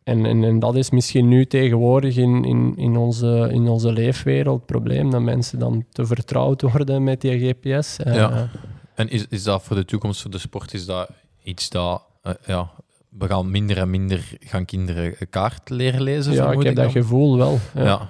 en, en, en dat is misschien nu tegenwoordig in, in, in, onze, in onze leefwereld het probleem, dat mensen dan te vertrouwd worden met die GPS. Eh, Ja. En is, is dat voor de toekomst voor de sport, is dat iets dat... eh, ja, we gaan minder en minder gaan kinderen kaart leren lezen, ja, ik heb dat gevoel wel. Ja.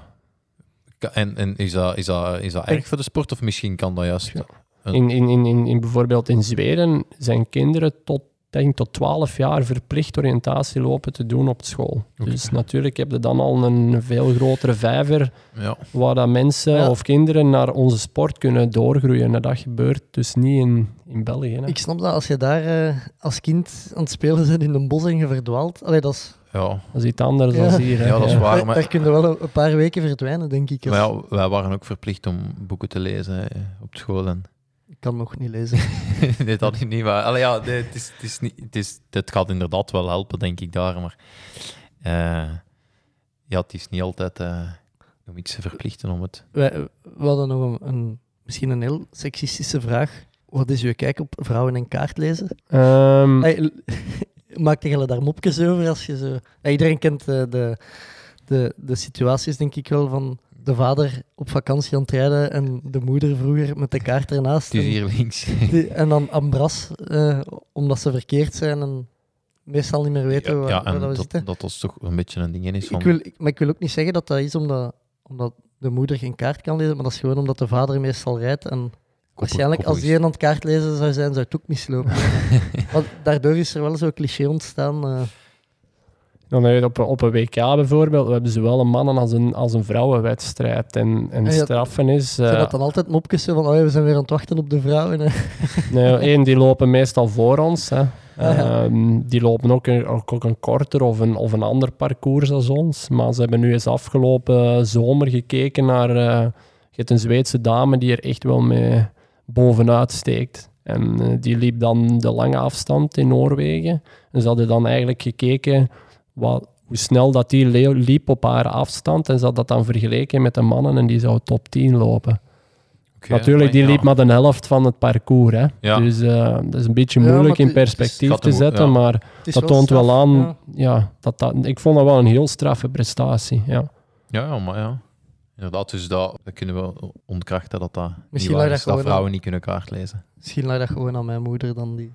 En, en is, dat, is, dat, is dat erg voor de sport of misschien kan dat juist... Ja. In, in, in, in bijvoorbeeld in Zweden zijn kinderen tot, denk, tot 12 jaar verplicht oriëntatielopen te doen op school. Dus natuurlijk heb je dan al een veel grotere vijver Ja. waar dat mensen Ja. of kinderen naar onze sport kunnen doorgroeien. En dat gebeurt dus niet in, in België. Hè. Ik snap dat als je daar eh, als kind aan het spelen bent in een bos en je verdwaalt. Allee, dat is, Ja. Dat is iets anders Ja. dan hier. hè. ja, dat is waar. daar, Maar, daar kun je wel een, paar weken verdwijnen, denk ik. maar ja, wij waren ook verplicht om boeken te lezen hè, op school. En... Ik kan nog niet lezen. nee, dat is niet waar. Allee, ja, nee, het, is, het, is niet, het, is, het gaat inderdaad wel helpen, denk ik, daar. Maar eh, ja, het is niet altijd eh, om iets te verplichten om het... We hadden nog een, een, misschien een heel seksistische vraag. Wat is uw kijk op vrouwen en kaart lezen? Ehm, Hey, l- maakte je daar mopjes over als je zo... Iedereen kent eh, de, de, de situaties, denk ik wel, van de vader op vakantie aan het rijden en de moeder vroeger met de kaart ernaast. Het is En, hier links. die- en dan ambras, eh, omdat ze verkeerd zijn en meestal niet meer weten waar, ja, waar en dat we dat, zitten. dat dat toch een beetje een ding is van... Ik wil, ik- maar ik wil ook niet zeggen dat dat is omdat, omdat de moeder geen kaart kan lezen, maar dat is gewoon omdat de vader meestal rijdt en Waarschijnlijk, als die een aan het kaart lezen zou zijn, zou het ook mislopen. Want daardoor is er wel zo'n cliché ontstaan. eh. Dan op, op een WK bijvoorbeeld, we hebben zowel een mannen- als een, als een vrouwenwedstrijd. En, en straffen is... zijn eh, dat dan altijd mopjes van, oh we zijn weer aan het wachten op de vrouwen. hè? Nee, één, die lopen meestal voor ons. Hè. Ah, ja. Ehm, die lopen ook een, ook ook een korter of een, of een ander parcours als ons. Maar ze hebben nu eens afgelopen zomer gekeken naar... eh, je hebt een Zweedse dame die er echt wel mee bovenuit steekt. En eh, die liep dan de lange afstand in Noorwegen. En ze hadden dan eigenlijk gekeken wat, hoe snel dat die liep op haar afstand. En ze hadden dat dan vergeleken met de mannen en die zou top 10 lopen. Natuurlijk, die ja. liep maar de helft van het parcours. Hè. Ja. Dus eh, dat is een beetje moeilijk in perspectief te zetten, ja. maar dat toont wel straf, aan... ja. Ja. dat dat, ik vond dat wel een heel straffe prestatie. Ja. Ja, ja, maar ja. Inderdaad, dus dat, dat kunnen we ontkrachten dat dat Misschien niet lag waar dat is, dat gewoon vrouwen niet kunnen kaart lezen. Misschien lag dat gewoon aan mijn moeder dan die.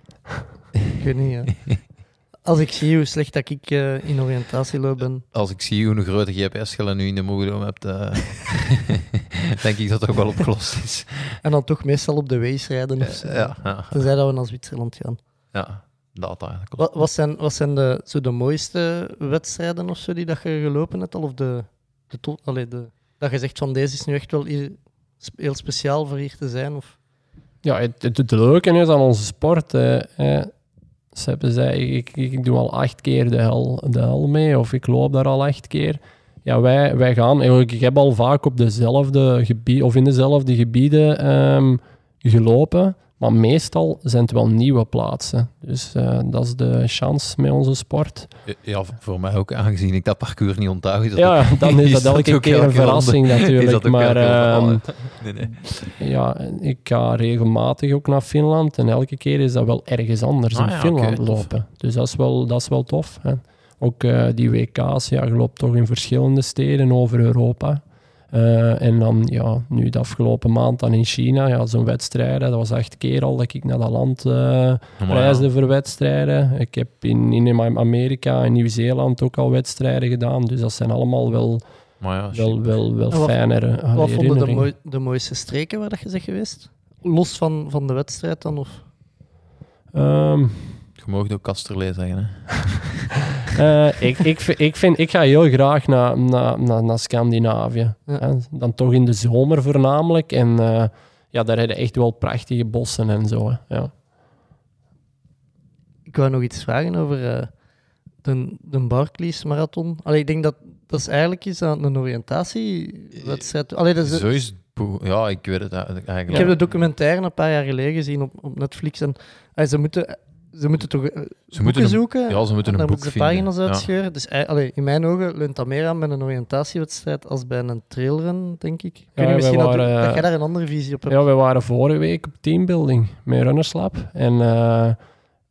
ik weet niet. Als ik zie hoe slecht dat ik eh, in oriëntatieloop ben. Als ik zie hoe een grote GPS-schillen nu in de moederdom hebt, eh, denk ik dat het ook wel opgelost is. En dan toch meestal op de wees rijden of zo. Ja, ja, Tenzij dat we naar Zwitserland gaan. ja dat klopt. Wat, wat zijn, wat zijn de, zo de mooiste wedstrijden of zo die dat je gelopen hebt? Al of de, de, to- allee, de, dat je zegt van deze is nu echt wel hier heel speciaal voor hier te zijn? Of... Ja, het, het, het leuke is aan onze sport. eh, eh, ze hebben zei, ik, ik, doe al acht keer de hel, de hel mee, of ik loop daar al acht keer. Ja, wij, wij gaan, ik heb al vaak op dezelfde gebied, of in dezelfde gebieden ehm, gelopen, maar meestal zijn het wel nieuwe plaatsen. Dus eh, dat is de chance met onze sport. Ja, voor mij ook, aangezien ik dat parcours niet onthoud. Is dat Ja, ook- dan is dat elke keer een verrassing natuurlijk, maar, ehm, nee, nee. Ja, ik ga regelmatig ook naar Finland en elke keer is dat wel ergens anders Ah in ja, Finland lopen. Dus dat is wel, dat is wel tof. Hè. Ook eh, die WK's, ja, je loopt toch in verschillende steden over Europa. Eh, en dan, ja, nu de afgelopen maand dan in China, ja, zo'n wedstrijden, dat was acht keer al dat ik naar dat land eh, ja. reisde voor wedstrijden. Ik heb in, in Amerika en Nieuw-Zeeland ook al wedstrijden gedaan, dus dat zijn allemaal wel, Maar ja, wel, wel, wel wat- fijnere Wat vonden de, mooi- de mooiste streken waar dat je bent geweest? Los van, van de wedstrijd dan? Of... Ehm, Je mag ook Kasterlee zeggen. Hè. Eh, ik, ik, vind- ik, vind, ik ga heel graag naar, naar, naar, naar Scandinavië. Ja. Dan toch in de zomer voornamelijk. En eh, ja, daar hebben echt wel prachtige bossen en zo. hè. Ja. Ik wou nog iets vragen over eh, de, de Barclays Marathon. Allee, ik denk dat dat is eigenlijk is aan een oriëntatiewedstrijd. Allee, dat is, Zo is Ja, ik weet het eigenlijk. Ik heb de documentaire een paar jaar geleden gezien op, op Netflix. En ze, moeten, ze moeten toch eh, Ze moeten boeken zoeken. ja, ze moeten en een boek moeten ze vinden, pagina's ja. uitscheuren. Dus allee, in mijn ogen leunt dat meer aan bij een oriëntatiewedstrijd als bij een trailrun, denk ik. Niet, wij misschien dat, waren, dat eh, jij daar een andere visie op hebt. ja, we waren vorige week op teambuilding met Runners Lab. En eh,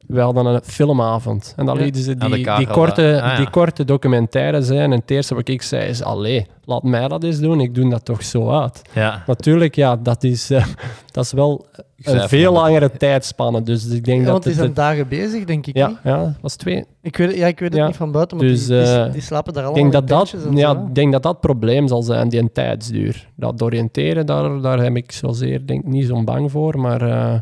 we hadden een filmavond. En dan lieten ze die, die, korte? Ah, ja. die korte documentaire zijn. En het eerste wat ik zei is, allee, laat mij dat eens doen. Ik doe dat toch zo uit. Ja. Natuurlijk, ja, dat is, eh, dat is wel een veel van- langere tijdspanne. Dus ik denk Ja, dat want die het... zijn dagen bezig, denk ik. ja, niet? ja, dat was twee. Ik weet, het- ja, ik weet het Ja. niet van buiten, maar Dus, die, die, eh, die slapen daar Ik allemaal denk dat dat, ja, ik denk dat dat het probleem zal zijn, die tijdsduur. Dat oriënteren, daar, daar heb ik zozeer denk, niet zo'n bang voor, maar eh,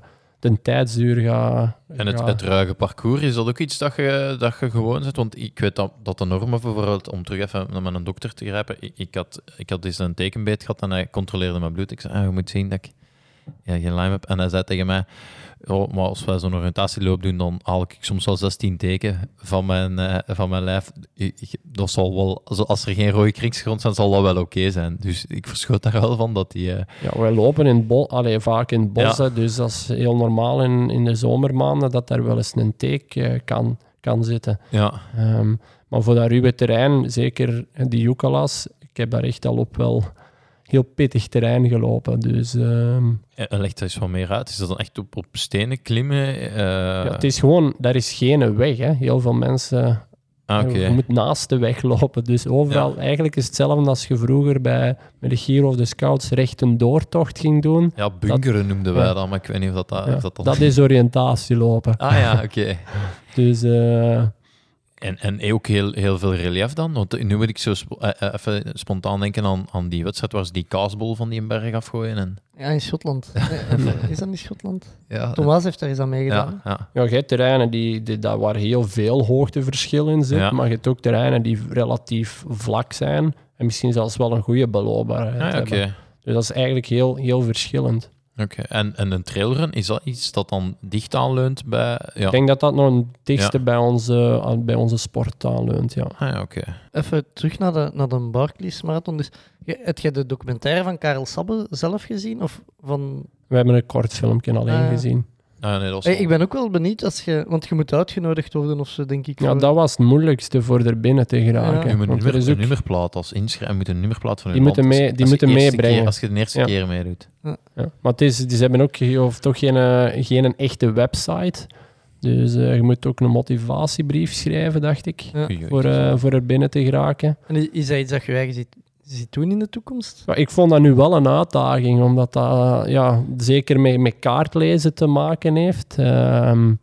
de tijdsduur gaat... En het, ruige parcours, is dat ook iets dat je, dat je gewoon zet? Want ik weet dat, dat de normen bijvoorbeeld, om terug even naar mijn dokter te grijpen, ik, ik had, ik had eens een tekenbeet gehad en hij controleerde mijn bloed. Ik zei, ah, je moet zien dat ik ja, geen lijm heb. En hij zei tegen mij, oh, maar als wij zo'n oriëntatieloop doen, dan haal ik soms wel 16 teken van mijn, eh, van mijn lijf. Ik- dat zal wel, als- er geen rode kringsgrond zijn, zal dat wel oké zijn. Dus ik verschoot daar wel van dat die... eh, Ja, wij lopen in bos, allee, vaak in het bos, Ja. hè, dus dat is heel normaal in, in de zomermaanden dat daar wel eens een teek eh, kan, kan zitten. ja, Ehm, maar voor dat ruwe terrein, zeker die Yucalas, ik heb daar echt al op wel heel pittig terrein gelopen. Dus ehm, en legt dat eens wat meer uit. Is dat dan echt op, op stenen klimmen? Eh, ja, het is gewoon, daar is geen weg. Hè. Heel veel mensen ah. Je moet naast de weg lopen. Dus overal, eigenlijk is hetzelfde als je vroeger bij, met de Giro of de Scouts recht een doortocht ging doen. Ja, bunkeren noemden wij Ja. dat, maar ik weet niet of dat... of dat, dan- dat is oriëntatie lopen. Ah ja, oké. Dus, eh, En, en ook heel, heel veel relief dan? Want nu moet ik zo spo- eh, eh, even spontaan denken aan, aan die wedstrijd waar ze die kaasbol van die een berg afgooien. En, Ja, in Schotland. Of- is dat niet Schotland? ja, Thomas heeft daar eens aan ja, meegedaan. ja. Ja, je hebt terreinen die, die, daar waar heel veel hoogteverschil in zit, Ja. maar je hebt ook terreinen die relatief vlak zijn en misschien zelfs wel een goede beloopbaarheid Ah, ja, hebben. Dus dat is eigenlijk heel, heel verschillend. Oké. En, en een trailrun, is dat iets dat dan dicht aanleunt bij... Ja. Ik denk dat dat nog het dichtste Ja. bij, onze, bij onze sport aanleunt, ja. Ah, ja, oké. Even terug naar de, naar de Barclays Marathon. Dus, je- heb jij de documentaire van Karel Sabbe zelf gezien? Of van... We hebben een kort filmpje alleen Ah, gezien. Ah, nee, dat was Hey, wel- ik ben ook wel benieuwd, als je, want je moet uitgenodigd worden of zo, denk ik. Ja, dat was het moeilijkste voor er binnen te geraken. Je moet een, er nummer, ook- nummerplaat als inschrijven. Je moet een nummerplaat van je Die moeten mee- als- die moeten meebrengen. keer- als je de eerste Ja. keer meedoet. Ja. Maar het is, die hebben ook of toch geen, eh, geen echte website. Dus eh, je moet ook een motivatiebrief schrijven, dacht ik, Ja. Voor, eh, voor er binnen te geraken. En is- is dat iets dat je eigen ziet, ziet doen in de toekomst? Ik vond dat nu wel een uitdaging, omdat dat ja, zeker met, met kaartlezen te maken heeft. Ehm,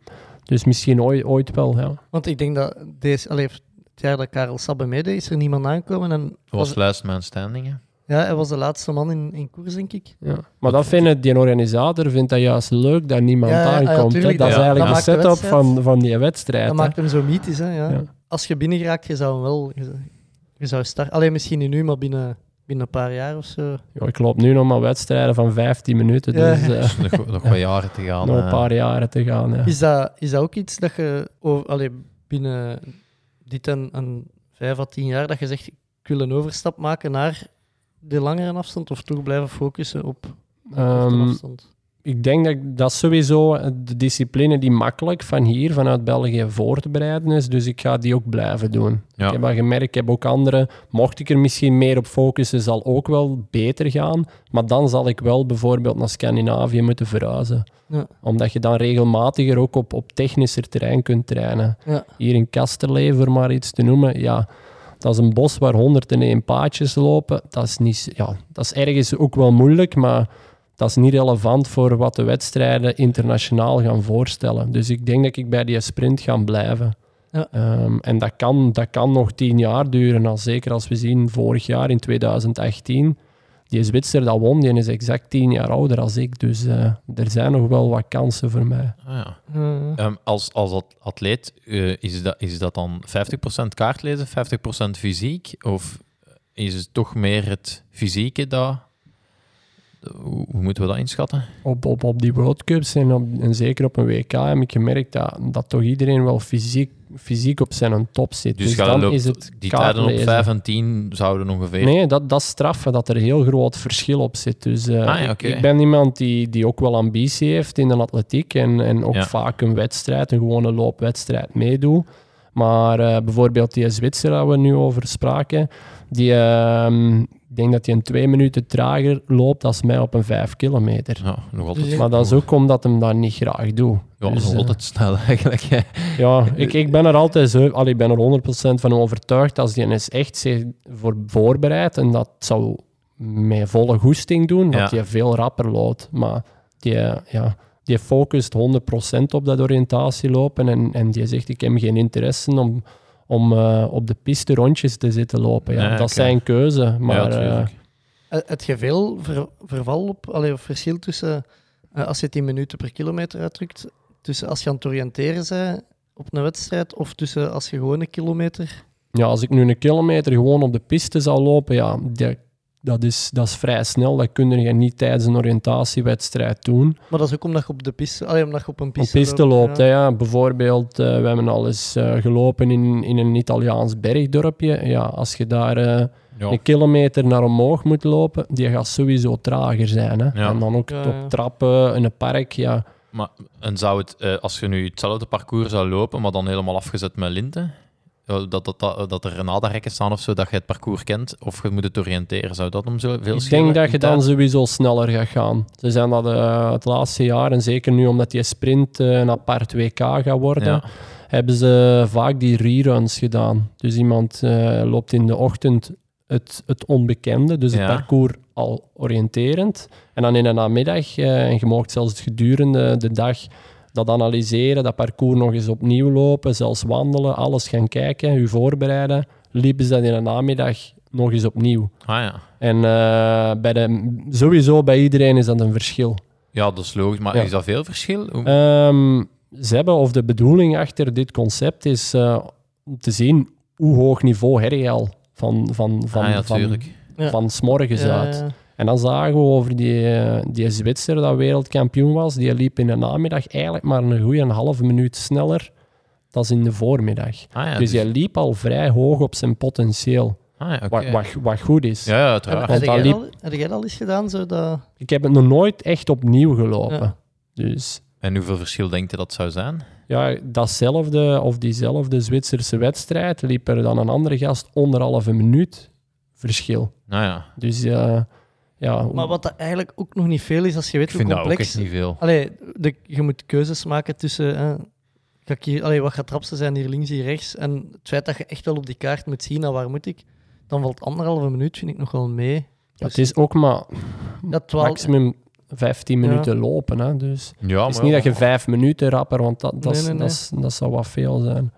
dus misschien ooit, ooit wel, ja. Want ik denk dat deze, allee, het jaar dat Karel Sabbe meedeed, is er niemand aangekomen. En was was, last man standing, hè? ja, hij was de laatste man in, in koers, denk ik. ja. Maar dat vindt die organisator vindt dat juist leuk dat niemand Ja, ja, ja, aankomt. dat is eigenlijk dat de setup van, van die wedstrijd. Dat hè. maakt hem zo mythisch, hè? Ja. Ja. Als je binnen geraakt, je zou hem wel... Je zou, je zou starten. Alleen misschien niet nu, maar binnen, binnen een paar jaar of zo. Ja, ik loop nu nog maar wedstrijden van 15 minuten, Ja. dus eh, Dus nog, nog wat jaren te gaan. nog een eh. paar jaren te gaan. Ja. Is dat, is dat ook iets dat je over, allee, binnen dit en, en vijf à tien jaar, dat je zegt, ik wil een overstap maken naar de langere afstand of toch blijven focussen op de Ehm, afstand? Ik denk dat dat sowieso de discipline die makkelijk van hier, vanuit België, voor te bereiden is. Dus ik ga die ook blijven doen. Ja. Ik heb al gemerkt, ik heb ook andere. Mocht ik er misschien meer op focussen, zal ook wel beter gaan. Maar dan zal ik wel bijvoorbeeld naar Scandinavië moeten verhuizen. Ja. Omdat je dan regelmatiger ook op, op technischer terrein kunt trainen. Ja. Hier in Kasterlee, voor maar iets te noemen, ja, dat is een bos waar 101 paadjes lopen. Dat is, niet, ja, dat is ergens ook wel moeilijk, maar dat is niet relevant voor wat de wedstrijden internationaal gaan voorstellen. Dus ik denk dat ik bij die sprint ga blijven. Ja. Ehm, en dat kan, dat kan nog tien jaar duren, als, zeker als we zien vorig jaar in 2018. Die Zwitser dat won, die is exact tien jaar ouder als ik. Dus eh, er zijn nog wel wat kansen voor mij. Ah, ja. Eh, Ehm, als, als at- atleet, eh, is, dat, is dat dan 50% kaartlezen, 50% fysiek? Of is het toch meer het fysieke dat... Hoe, hoe moeten we dat inschatten? op, op, op die World Cups en, op, en zeker op een WK heb ik gemerkt dat, dat toch iedereen wel fysiek, fysiek op zijn top zit. Dus, Dus, dan loopt- is het die tijden op kaartlezen. 5 en 10 zouden ongeveer... Nee, dat, dat is straffen, dat er heel groot verschil op zit. Dus eh, Ah, ja, ik- ben iemand die, die ook wel ambitie heeft in de atletiek en, en ook Ja. vaak een wedstrijd, een gewone loopwedstrijd meedoe. Maar eh, bijvoorbeeld die Zwitser waar we nu over spraken, die, ehm, ik denk dat hij een twee minuten trager loopt dan mij op een vijf kilometer. Ja, nog altijd. Dus- Maar dat is ook omdat hem dat niet graag doet. Ja, Dus, nog eh, altijd snel eigenlijk. hè. ja, ik, ik ben er altijd zo, allee, ik ben er 100% van overtuigd als die is echt zich voor voorbereid en dat zou met volle goesting doen, dat je veel rapper loopt. Maar die, ja, die focust 100% op dat oriëntatielopen en, en die zegt ik heb geen interesse om, om eh, op de piste rondjes te zitten lopen. Ja, Ja, dat zijn keuze, maar ja, eh. Eh, Het je veel ver- verval op, allee, of verschil tussen, eh, als je 10 minuten per kilometer uitdrukt, tussen als je aan het oriënteren bent op een wedstrijd of tussen als je gewoon een kilometer. ja, als ik nu een kilometer gewoon op de piste zou lopen, ja, die- dat, is, dat is vrij snel. Dat kun je niet tijdens een oriëntatiewedstrijd doen. Maar dat is ook omdat je op de piste, allee, omdat je op een Op piste, piste loopt, ja. Bijvoorbeeld, eh, we hebben al eens eh, gelopen in, in een Italiaans bergdorpje. Ja, als je daar eh, Ja. een kilometer naar omhoog moet lopen, die gaat sowieso trager zijn. Hè. Ja. En dan ook Ja, op ja. trappen in een park, ja. Maar, en zou het, eh, als je nu hetzelfde parcours zou lopen, maar dan helemaal afgezet met linten, dat, dat, dat, dat er radarrekken staan of zo, dat je het parcours kent, of je moet het oriënteren, zou dat om zo veel Ik denk dat je dan tijd? sowieso sneller gaat gaan. Ze zijn dat eh, het laatste jaar, en zeker nu omdat die sprint eh, een apart WK gaat worden, Ja. hebben ze vaak die reruns gedaan. Dus iemand eh, loopt in de ochtend het, het onbekende, dus het parcours al oriënterend. En dan in de namiddag, eh, en je mag zelfs gedurende de dag dat analyseren, dat parcours nog eens opnieuw lopen, zelfs wandelen, alles gaan kijken, u voorbereiden, liepen ze dat in de namiddag nog eens opnieuw. Ah ja. En eh, bij de, sowieso bij iedereen is dat een verschil. Ja, dat is logisch. Maar Ja. is dat veel verschil? Ehm, ze hebben, of de bedoeling achter dit concept is eh, om te zien hoe hoog niveau heb je al van, van, van, ah ja, van, van 's morgens Ja, uit. En dan zagen we over die, die Zwitser dat wereldkampioen was, die liep in de namiddag eigenlijk maar een goede halve minuut sneller dan in de voormiddag. Ah ja, dus dus- hij liep al vrij hoog op zijn potentieel, ah, ja, oké. wat, wat, wat goed is. Ja, ja, uiteraard. heb, jij dat liep- al, heb jij dat al eens gedaan? Zo dat... Ik heb het nog nooit echt opnieuw gelopen. Ja. Dus En hoeveel verschil denkt je dat zou zijn? ja, datzelfde of diezelfde Zwitserse wedstrijd liep er dan een andere gast anderhalve minuut verschil. Nou ja, Dus eh, ja, Maar wat dat eigenlijk ook nog niet veel is, als je weet ik hoe vind dat ook complex... echt niet veel. Allee, de, je moet keuzes maken tussen... hè, ga ik hier, allee, wat gaat het rapste zijn, hier links, hier rechts? En het feit dat je echt wel op die kaart moet zien, naar waar moet ik? Dan valt anderhalve minuut, vind ik nog wel mee. ja, het is ook maar Ja, twaalf- maximum 15 Ja. minuten lopen. Hè, dus Ja, het is niet dat je vijf minuten rapper, want dat, dat, Nee, nee, nee. Dat, dat zou wat veel zijn.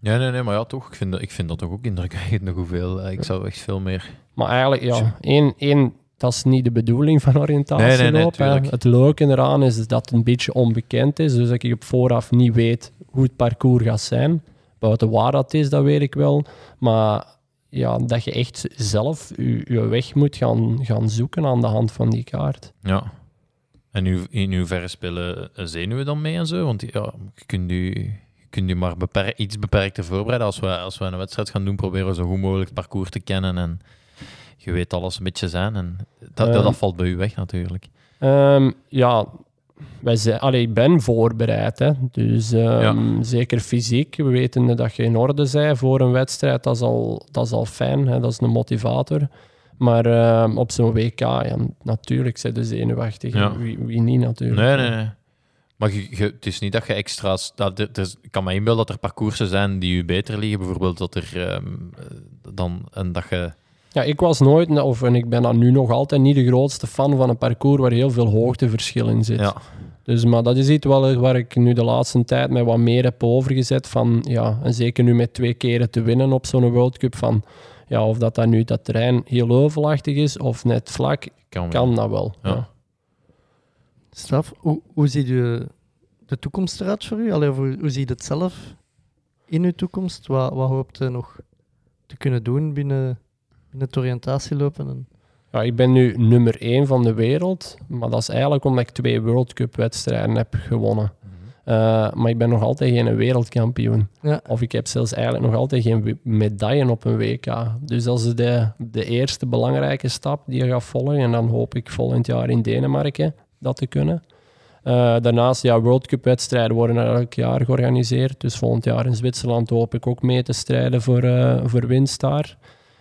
Ja, nee, nee, maar ja, toch. Ik vind dat, ik vind dat toch ook indrukwekkend hoeveel. eh, Ik zou echt veel meer... Maar eigenlijk, ja, één, één, dat is niet de bedoeling van oriëntatieloop. Nee, nee, nee, hè. tuurlijk. Het leuke eraan is dat het een beetje onbekend is, dus dat ik op vooraf niet weet hoe het parcours gaat zijn. Buiten waar dat is, dat weet ik wel. Maar ja, dat je echt zelf je, je weg moet gaan, gaan zoeken aan de hand van die kaart. Ja. En nu, in hoeverre spelen eh, zenuwen dan mee en zo? Want ja, je kunt je, je, kunt je maar beper- iets beperkter voorbereiden. Als we, als we een wedstrijd gaan doen, proberen we zo goed mogelijk het parcours te kennen. En je weet alles een beetje zijn. En dat, dat, Ehm. dat valt bij u weg natuurlijk. Ehm, ja, wij zijn, allee, ik ben voorbereid. Hè. Dus ehm, zeker fysiek. We weten dat je in orde bent voor een wedstrijd. Dat is al, dat is al fijn. Hè. Dat is een motivator. Maar op zo'n WK, ja, natuurlijk zijn de zenuwachtig. Ja. Wie, wie niet natuurlijk. Nee, nee, nee. Maar je, je- het is niet dat je extra's... Dat, er- er is- ik kan me inbeelden dat er parcoursen zijn die u beter liggen. Bijvoorbeeld dat er dan... En dat je... Ja, ik was nooit, of en ik ben dan nu nog altijd niet de grootste fan van een parcours waar heel veel hoogteverschil in zit. Ja, Dus, maar dat is iets wel waar ik nu de laatste tijd mij wat meer heb overgezet. Van, ja, en zeker nu met twee keren te winnen op zo'n World Cup. Van, ja, of dat, dan nu dat terrein heel heuvelachtig is of net vlak, kan, dat wel. Ja. Ja. Staf, hoe, hoe ziet u de toekomst eruit voor u? Allee, hoe, hoe ziet het zelf in uw toekomst? Wat, wat hoopt u nog te kunnen doen binnen, binnen het oriëntatielopen? En... Ja, ik ben nu nummer één van de wereld. Maar dat is eigenlijk omdat ik twee World Cup wedstrijden heb gewonnen. Eh, maar ik ben nog altijd geen wereldkampioen. Ja. Of ik heb zelfs eigenlijk nog altijd geen medaille op een WK. Dus dat is de, de eerste belangrijke stap die je gaat volgen. En dan hoop ik volgend jaar in Denemarken dat te kunnen. Eh, daarnaast, ja, World Cup wedstrijden worden elk jaar georganiseerd. Dus volgend jaar in Zwitserland hoop ik ook mee te strijden voor, eh, voor winst daar.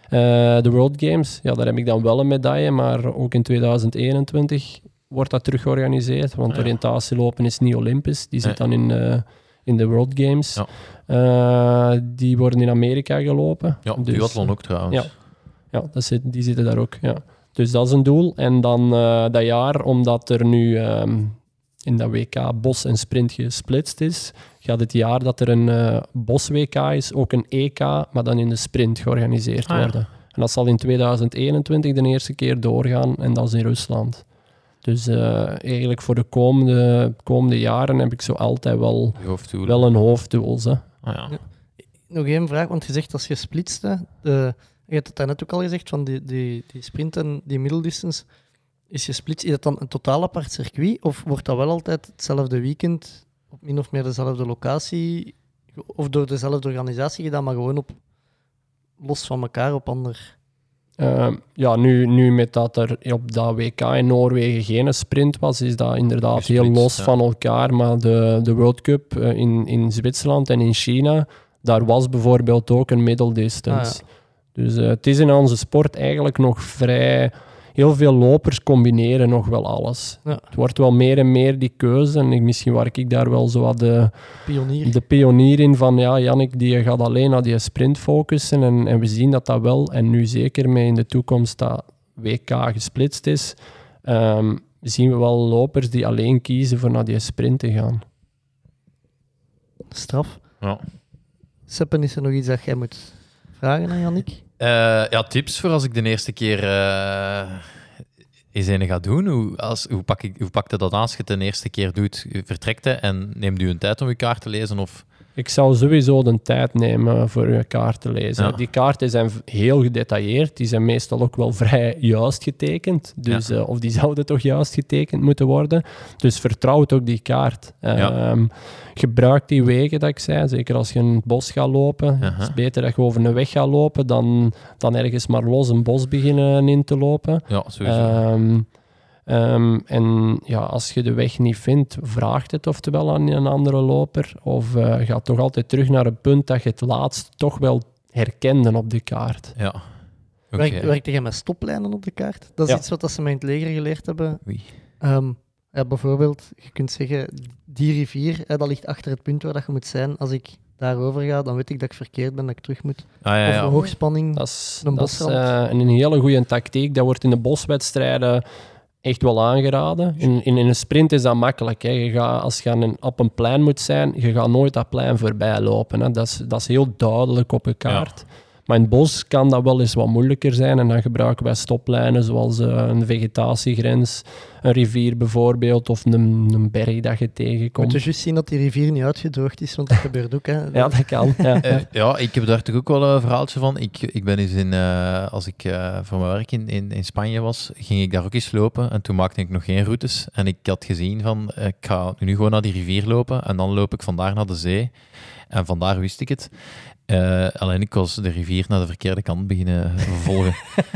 Eh, de World Games, ja, daar heb ik dan wel een medaille, maar ook in 2021 wordt dat terug georganiseerd. Want Ah, ja. oriëntatielopen is niet Olympisch, die zit dan in, eh, in de World Games. Ja. Eh, die worden in Amerika gelopen. Ja, Dus, duathlon ook trouwens. ja. Ja, dat zit, die zitten daar ook. Ja. Dus dat is een doel. En dan dat jaar, omdat er nu ehm, in dat WK bos en sprint gesplitst is, gaat het jaar dat er een eh, bos-WK is, ook een EK, maar dan in de sprint georganiseerd Ah, ja. worden. En dat zal in 2021 de eerste keer doorgaan en dat is in Rusland. Dus eh, eigenlijk voor de komende, komende jaren heb ik zo altijd wel, wel een hoofddoel. Hè. Ah, ja. Nog één vraag, want je zegt als je splitst, hè, de, je hebt het daarnet ook al gezegd, van die, die, die sprint en die middeldistance, is je splits, is dat dan een totaal apart circuit, of wordt dat wel altijd hetzelfde weekend, op min of meer dezelfde locatie, of door dezelfde organisatie gedaan, maar gewoon op, los van elkaar op ander... Ehm, ja, nu, nu met dat er op dat WK in Noorwegen geen sprint was, is dat inderdaad heel Gesplitst, los ja. van elkaar. Maar de, de World Cup eh, in, in Zwitserland en in China, daar was bijvoorbeeld ook een middle distance. Ah, Dus eh, het is in onze sport eigenlijk nog vrij... Heel veel lopers combineren nog wel alles. Ja. Het wordt wel meer en meer die keuze. En ik, misschien waar ik daar wel zo wat de, Pionier. de pionier in van ja, Jannik die gaat alleen naar die sprint focussen en, en we zien dat dat wel, en nu zeker mee in de toekomst dat WK gesplitst is, ehm, zien we wel lopers die alleen kiezen voor naar die sprint te gaan. straf. Ja. Seppen, is er nog iets dat jij moet vragen aan Jannik? Eh, ja, tips voor als ik de eerste keer eh eens een ga doen. Hoe, als, hoe, pak ik, hoe pakt je dat aan als je het de eerste keer doet? Vertrekt en neemt u een tijd om je kaart te lezen? Of... Ik zou sowieso de tijd nemen voor je kaart te lezen. Ja. Die kaarten zijn heel gedetailleerd. Die zijn meestal ook wel vrij juist getekend. Dus, Ja. eh, of die zouden toch juist getekend moeten worden. Dus vertrouw ook die kaart. Ja. Ehm, gebruik die wegen dat ik zei. Zeker als je in het bos gaat lopen. Het is beter dat je over een weg gaat lopen dan, dan ergens maar los een bos beginnen in te lopen. Ja, sowieso. Ehm, ehm, en ja, als je de weg niet vindt, vraagt het oftewel aan een andere loper. Of eh gaat toch altijd terug naar een punt dat je het laatst toch wel herkende op de kaart. ja. Oké. Werk, werkte jij met stoplijnen op de kaart? Dat is Ja. iets wat dat ze mij in het leger geleerd hebben. Oei. Ehm, ja, bijvoorbeeld, je kunt zeggen, die rivier, hè, dat ligt achter het punt waar dat je moet zijn. Als ik daarover ga, dan weet ik dat ik verkeerd ben, dat ik terug moet. Ah, ja, Of ja. een hoogspanning. Dat is, Een dat is bosrand. eh, een hele goede tactiek. Dat wordt in de boswedstrijden echt wel aangeraden. In, in, in een sprint is dat makkelijk. Hè. Je gaat, als je aan een, op een plein moet zijn, je gaat nooit dat plein voorbij lopen. Hè. Dat, is, dat is heel duidelijk op een kaart. Maar in het bos kan dat wel eens wat moeilijker zijn. En dan gebruiken wij stoplijnen zoals eh, een vegetatiegrens, een rivier bijvoorbeeld, of een, een berg dat je Je tegenkomt. moet dus juist zien dat die rivier niet uitgedroogd is, want dat gebeurt ook. Hè. Ja, dat kan. Ja. Eh, ja, ik heb daar toch ook wel een verhaaltje van. Ik, ik ben eens in, eh, als ik eh, voor mijn werk in, in, in Spanje was, ging ik daar ook eens lopen. En toen maakte ik nog geen routes. En ik had gezien van, ik ga nu gewoon naar die rivier lopen. En dan loop ik vandaar naar de zee. En vandaar wist ik het. Eh, alleen ik was de rivier naar de verkeerde kant beginnen volgen.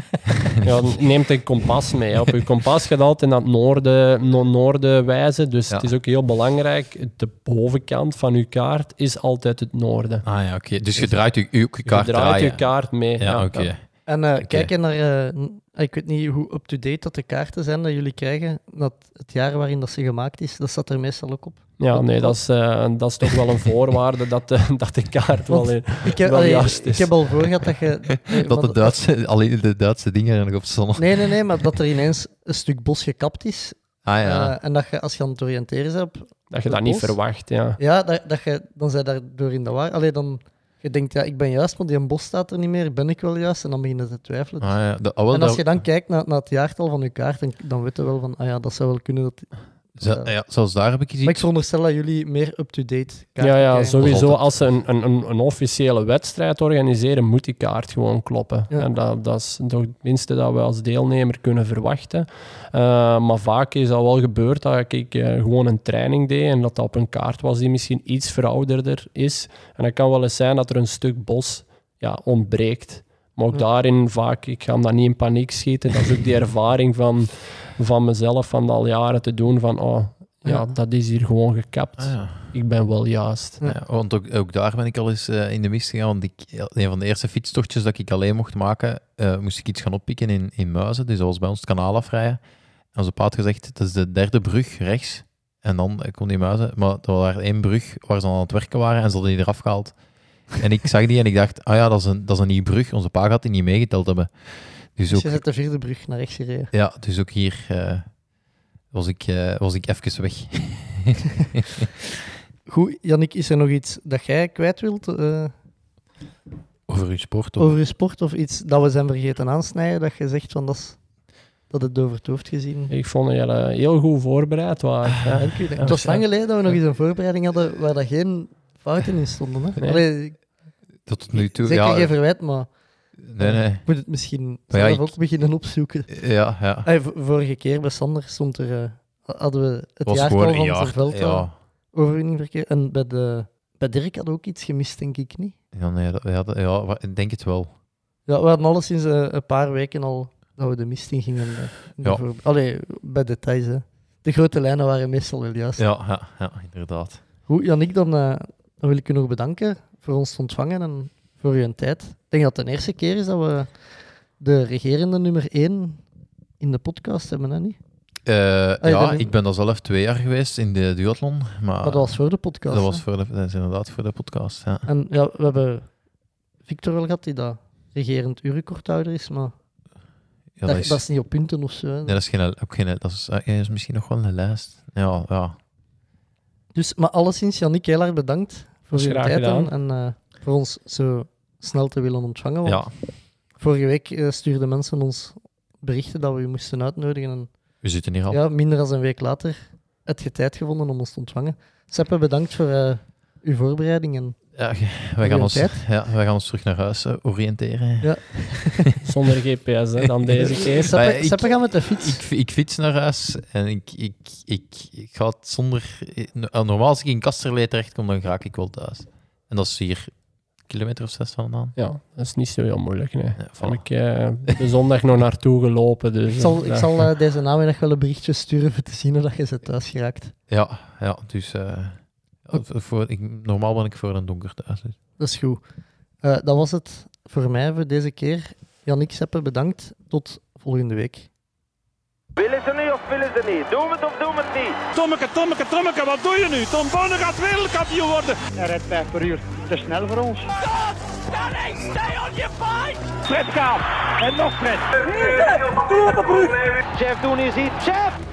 Ja, neemt een kompas mee. hè. Op je kompas gaat altijd naar het noorden, no- noorden wijzen. Dus Ja. het is ook heel belangrijk. De bovenkant van je kaart is altijd het noorden. Ah ja, oké. Dus je draait je, je kaart je draait je kaart mee. Ja, oké. En eh, Oké. kijken naar, eh, ik weet niet hoe up-to-date dat de kaarten zijn dat jullie krijgen, dat het jaar waarin dat ze gemaakt is, dat staat er meestal ook op. Ja, nee, dat is, eh, dat is toch wel een voorwaarde dat de, dat de kaart wel... Want Ik heb, Wel allee, juist ik is. heb al voor gehad dat je... nee, Dat de Duitse, alleen de Duitse dingen er nog op stonden. Nee, nee, nee, maar dat er ineens een stuk bos gekapt is. Ah ja. eh, en dat je, als je aan het oriënteren bent, dat je dat niet verwacht, ja. ja, dat, dat je, dan zij daardoor in de war. Allee, dan... Je denkt, ja, ik ben juist, maar die bos staat er niet meer. Ben ik wel juist? En dan begin je te twijfelen. Ah, ja. De, ah, wel, en als je dan kijkt naar, naar het jaartal van je kaart, dan, dan weet je wel van, ah ja, dat zou wel kunnen. Dat... Zo- ja, zelfs daar heb ik gezien. Maar ik veronderstel dat jullie meer up-to-date kaarten Ja, ja, sowieso. Als ze een, een, een, een officiële wedstrijd organiseren, moet die kaart gewoon kloppen. Ja. En dat, dat is toch het minste dat we als deelnemer kunnen verwachten. Eh, maar vaak is dat wel gebeurd dat ik eh, gewoon een training deed en dat dat op een kaart was die misschien iets verouderder is. En het kan wel eens zijn dat er een stuk bos ja, ontbreekt. Maar ook Ja. daarin vaak, ik ga dat niet in paniek schieten. Dat is ook die ervaring van, van mezelf, van al jaren te doen, van oh, ja, Ja. dat is hier gewoon gekapt. Ah, ja. Ik ben wel juist. Ja. Ja, want ook, ook daar ben ik al eens eh, in de mist gegaan. Want ik, een van de eerste fietstochtjes dat ik alleen mocht maken, eh, moest ik iets gaan oppikken in, in Muizen. Dus dat was bij ons het kanaal afrijden. En onze pa had gezegd, dat is de derde brug rechts. En dan eh, kon die Muizen. Maar er was één brug waar ze aan het werken waren en ze hadden die eraf gehaald. En ik zag die en ik dacht, ah ja, dat is een, dat is een nieuwe brug. Onze pa gaat die niet meegeteld hebben. Dus Dus ook, je zet de vierde brug naar rechts gereden. ja, dus ook hier eh, was, ik, eh, was ik even weg. Goed, Jannik, is er nog iets dat jij kwijt wilt eh, Over uw sport. Of... over je sport? Of iets dat we zijn vergeten aansnijden, dat je zegt van dat, is, dat het over het hoofd gezien Ik vond dat jullie heel goed voorbereid waren. Ja. Dank u. Het was lang geleden dat we nog eens een voorbereiding hadden waar dat geen fouten in stonden. Hè? Nee. Allee, Tot nu toe. zeker ja, geen verwijt, maar nee, nee. ik moet het misschien ja, zelf ik- ook beginnen opzoeken. Ja, ja. Allee, vorige keer bij Sander stond er, eh, hadden we het was jaartal van jaar. Verveld Ja, overwinningsverkeer. En bij, de, bij Dirk hadden we ook iets gemist, denk ik niet. ja, nee, dat, ja, dat- ja, ik denk het wel. Ja, we hadden alleszins eh, een paar weken al dat we de mist in gingen. eh, Ja. voor- Allee, bij details. Hè. De grote lijnen waren meestal wel juist. Ja, ja, ja inderdaad. Goed, Jannik, dan, eh, dan wil ik u nog bedanken voor ons te ontvangen en voor uw tijd. Ik denk dat het de eerste keer is dat we de regerende nummer 1 in de podcast hebben, hè, niet? Eh, ja, ja, ik ben al zelf twee jaar geweest in de duathlon. Maar, Maar dat was voor de podcast. dat hè. was voor de, dat is inderdaad voor de podcast. Ja. En ja, we hebben Victor wel gehad, die dat regerend uurrecordhouder is, maar Ja, dat, dat, is... niet op punten of zo. hè. nee, dat is, geen, ook geen, dat is, eh, is misschien nog wel een lijst. Ja, ja. Dus, maar alleszins, Jannik, heel erg bedankt voor uw graag tijd gedaan. en eh, voor ons zo snel te willen ontvangen. Want Ja, Vorige week eh, stuurden mensen ons berichten dat we u moesten uitnodigen. En we zitten hier al. ja, minder dan een week later heb je tijd gevonden om ons te ontvangen. Seppe, bedankt voor eh, uw voorbereiding. En Ja, wij, gaan ons, ja, wij gaan ons terug naar huis oriënteren. Ja. Zonder GPS hè, dan deze keer. Seppe, Seppe gaat met de fiets. Ik, ik fiets naar huis en ik, ik, ik, ik ga het zonder... eh, Normaal als ik in Kasterlee terechtkom, dan ga ik wel thuis. En dat is hier een kilometer of zes vandaan. Ja, dat is niet zo heel moeilijk. Nee. Ja, voilà. ik eh, de zondag nog naartoe gelopen. Dus, Ik zal, ik zal eh, deze namiddag wel een berichtje sturen om te zien hoe dat je ze thuis geraakt. Ja, ja dus... voor, ik, normaal ben ik voor een donker thuis. dus. Dat is goed. Eh, dat was het voor mij voor deze keer. Jannik Seppe, bedankt. Tot volgende week. Willen ze nu of willen ze niet? Doen we het of doen we het niet? Tommeke, Tommeke, Tommeke, wat doe je nu? Tom Bonne gaat wereldkampioen worden. Hij rijdt 5 per uur. Te snel voor ons. Fred gaat. En nog Fred. Doe. Jeff doen is iets. Jeff!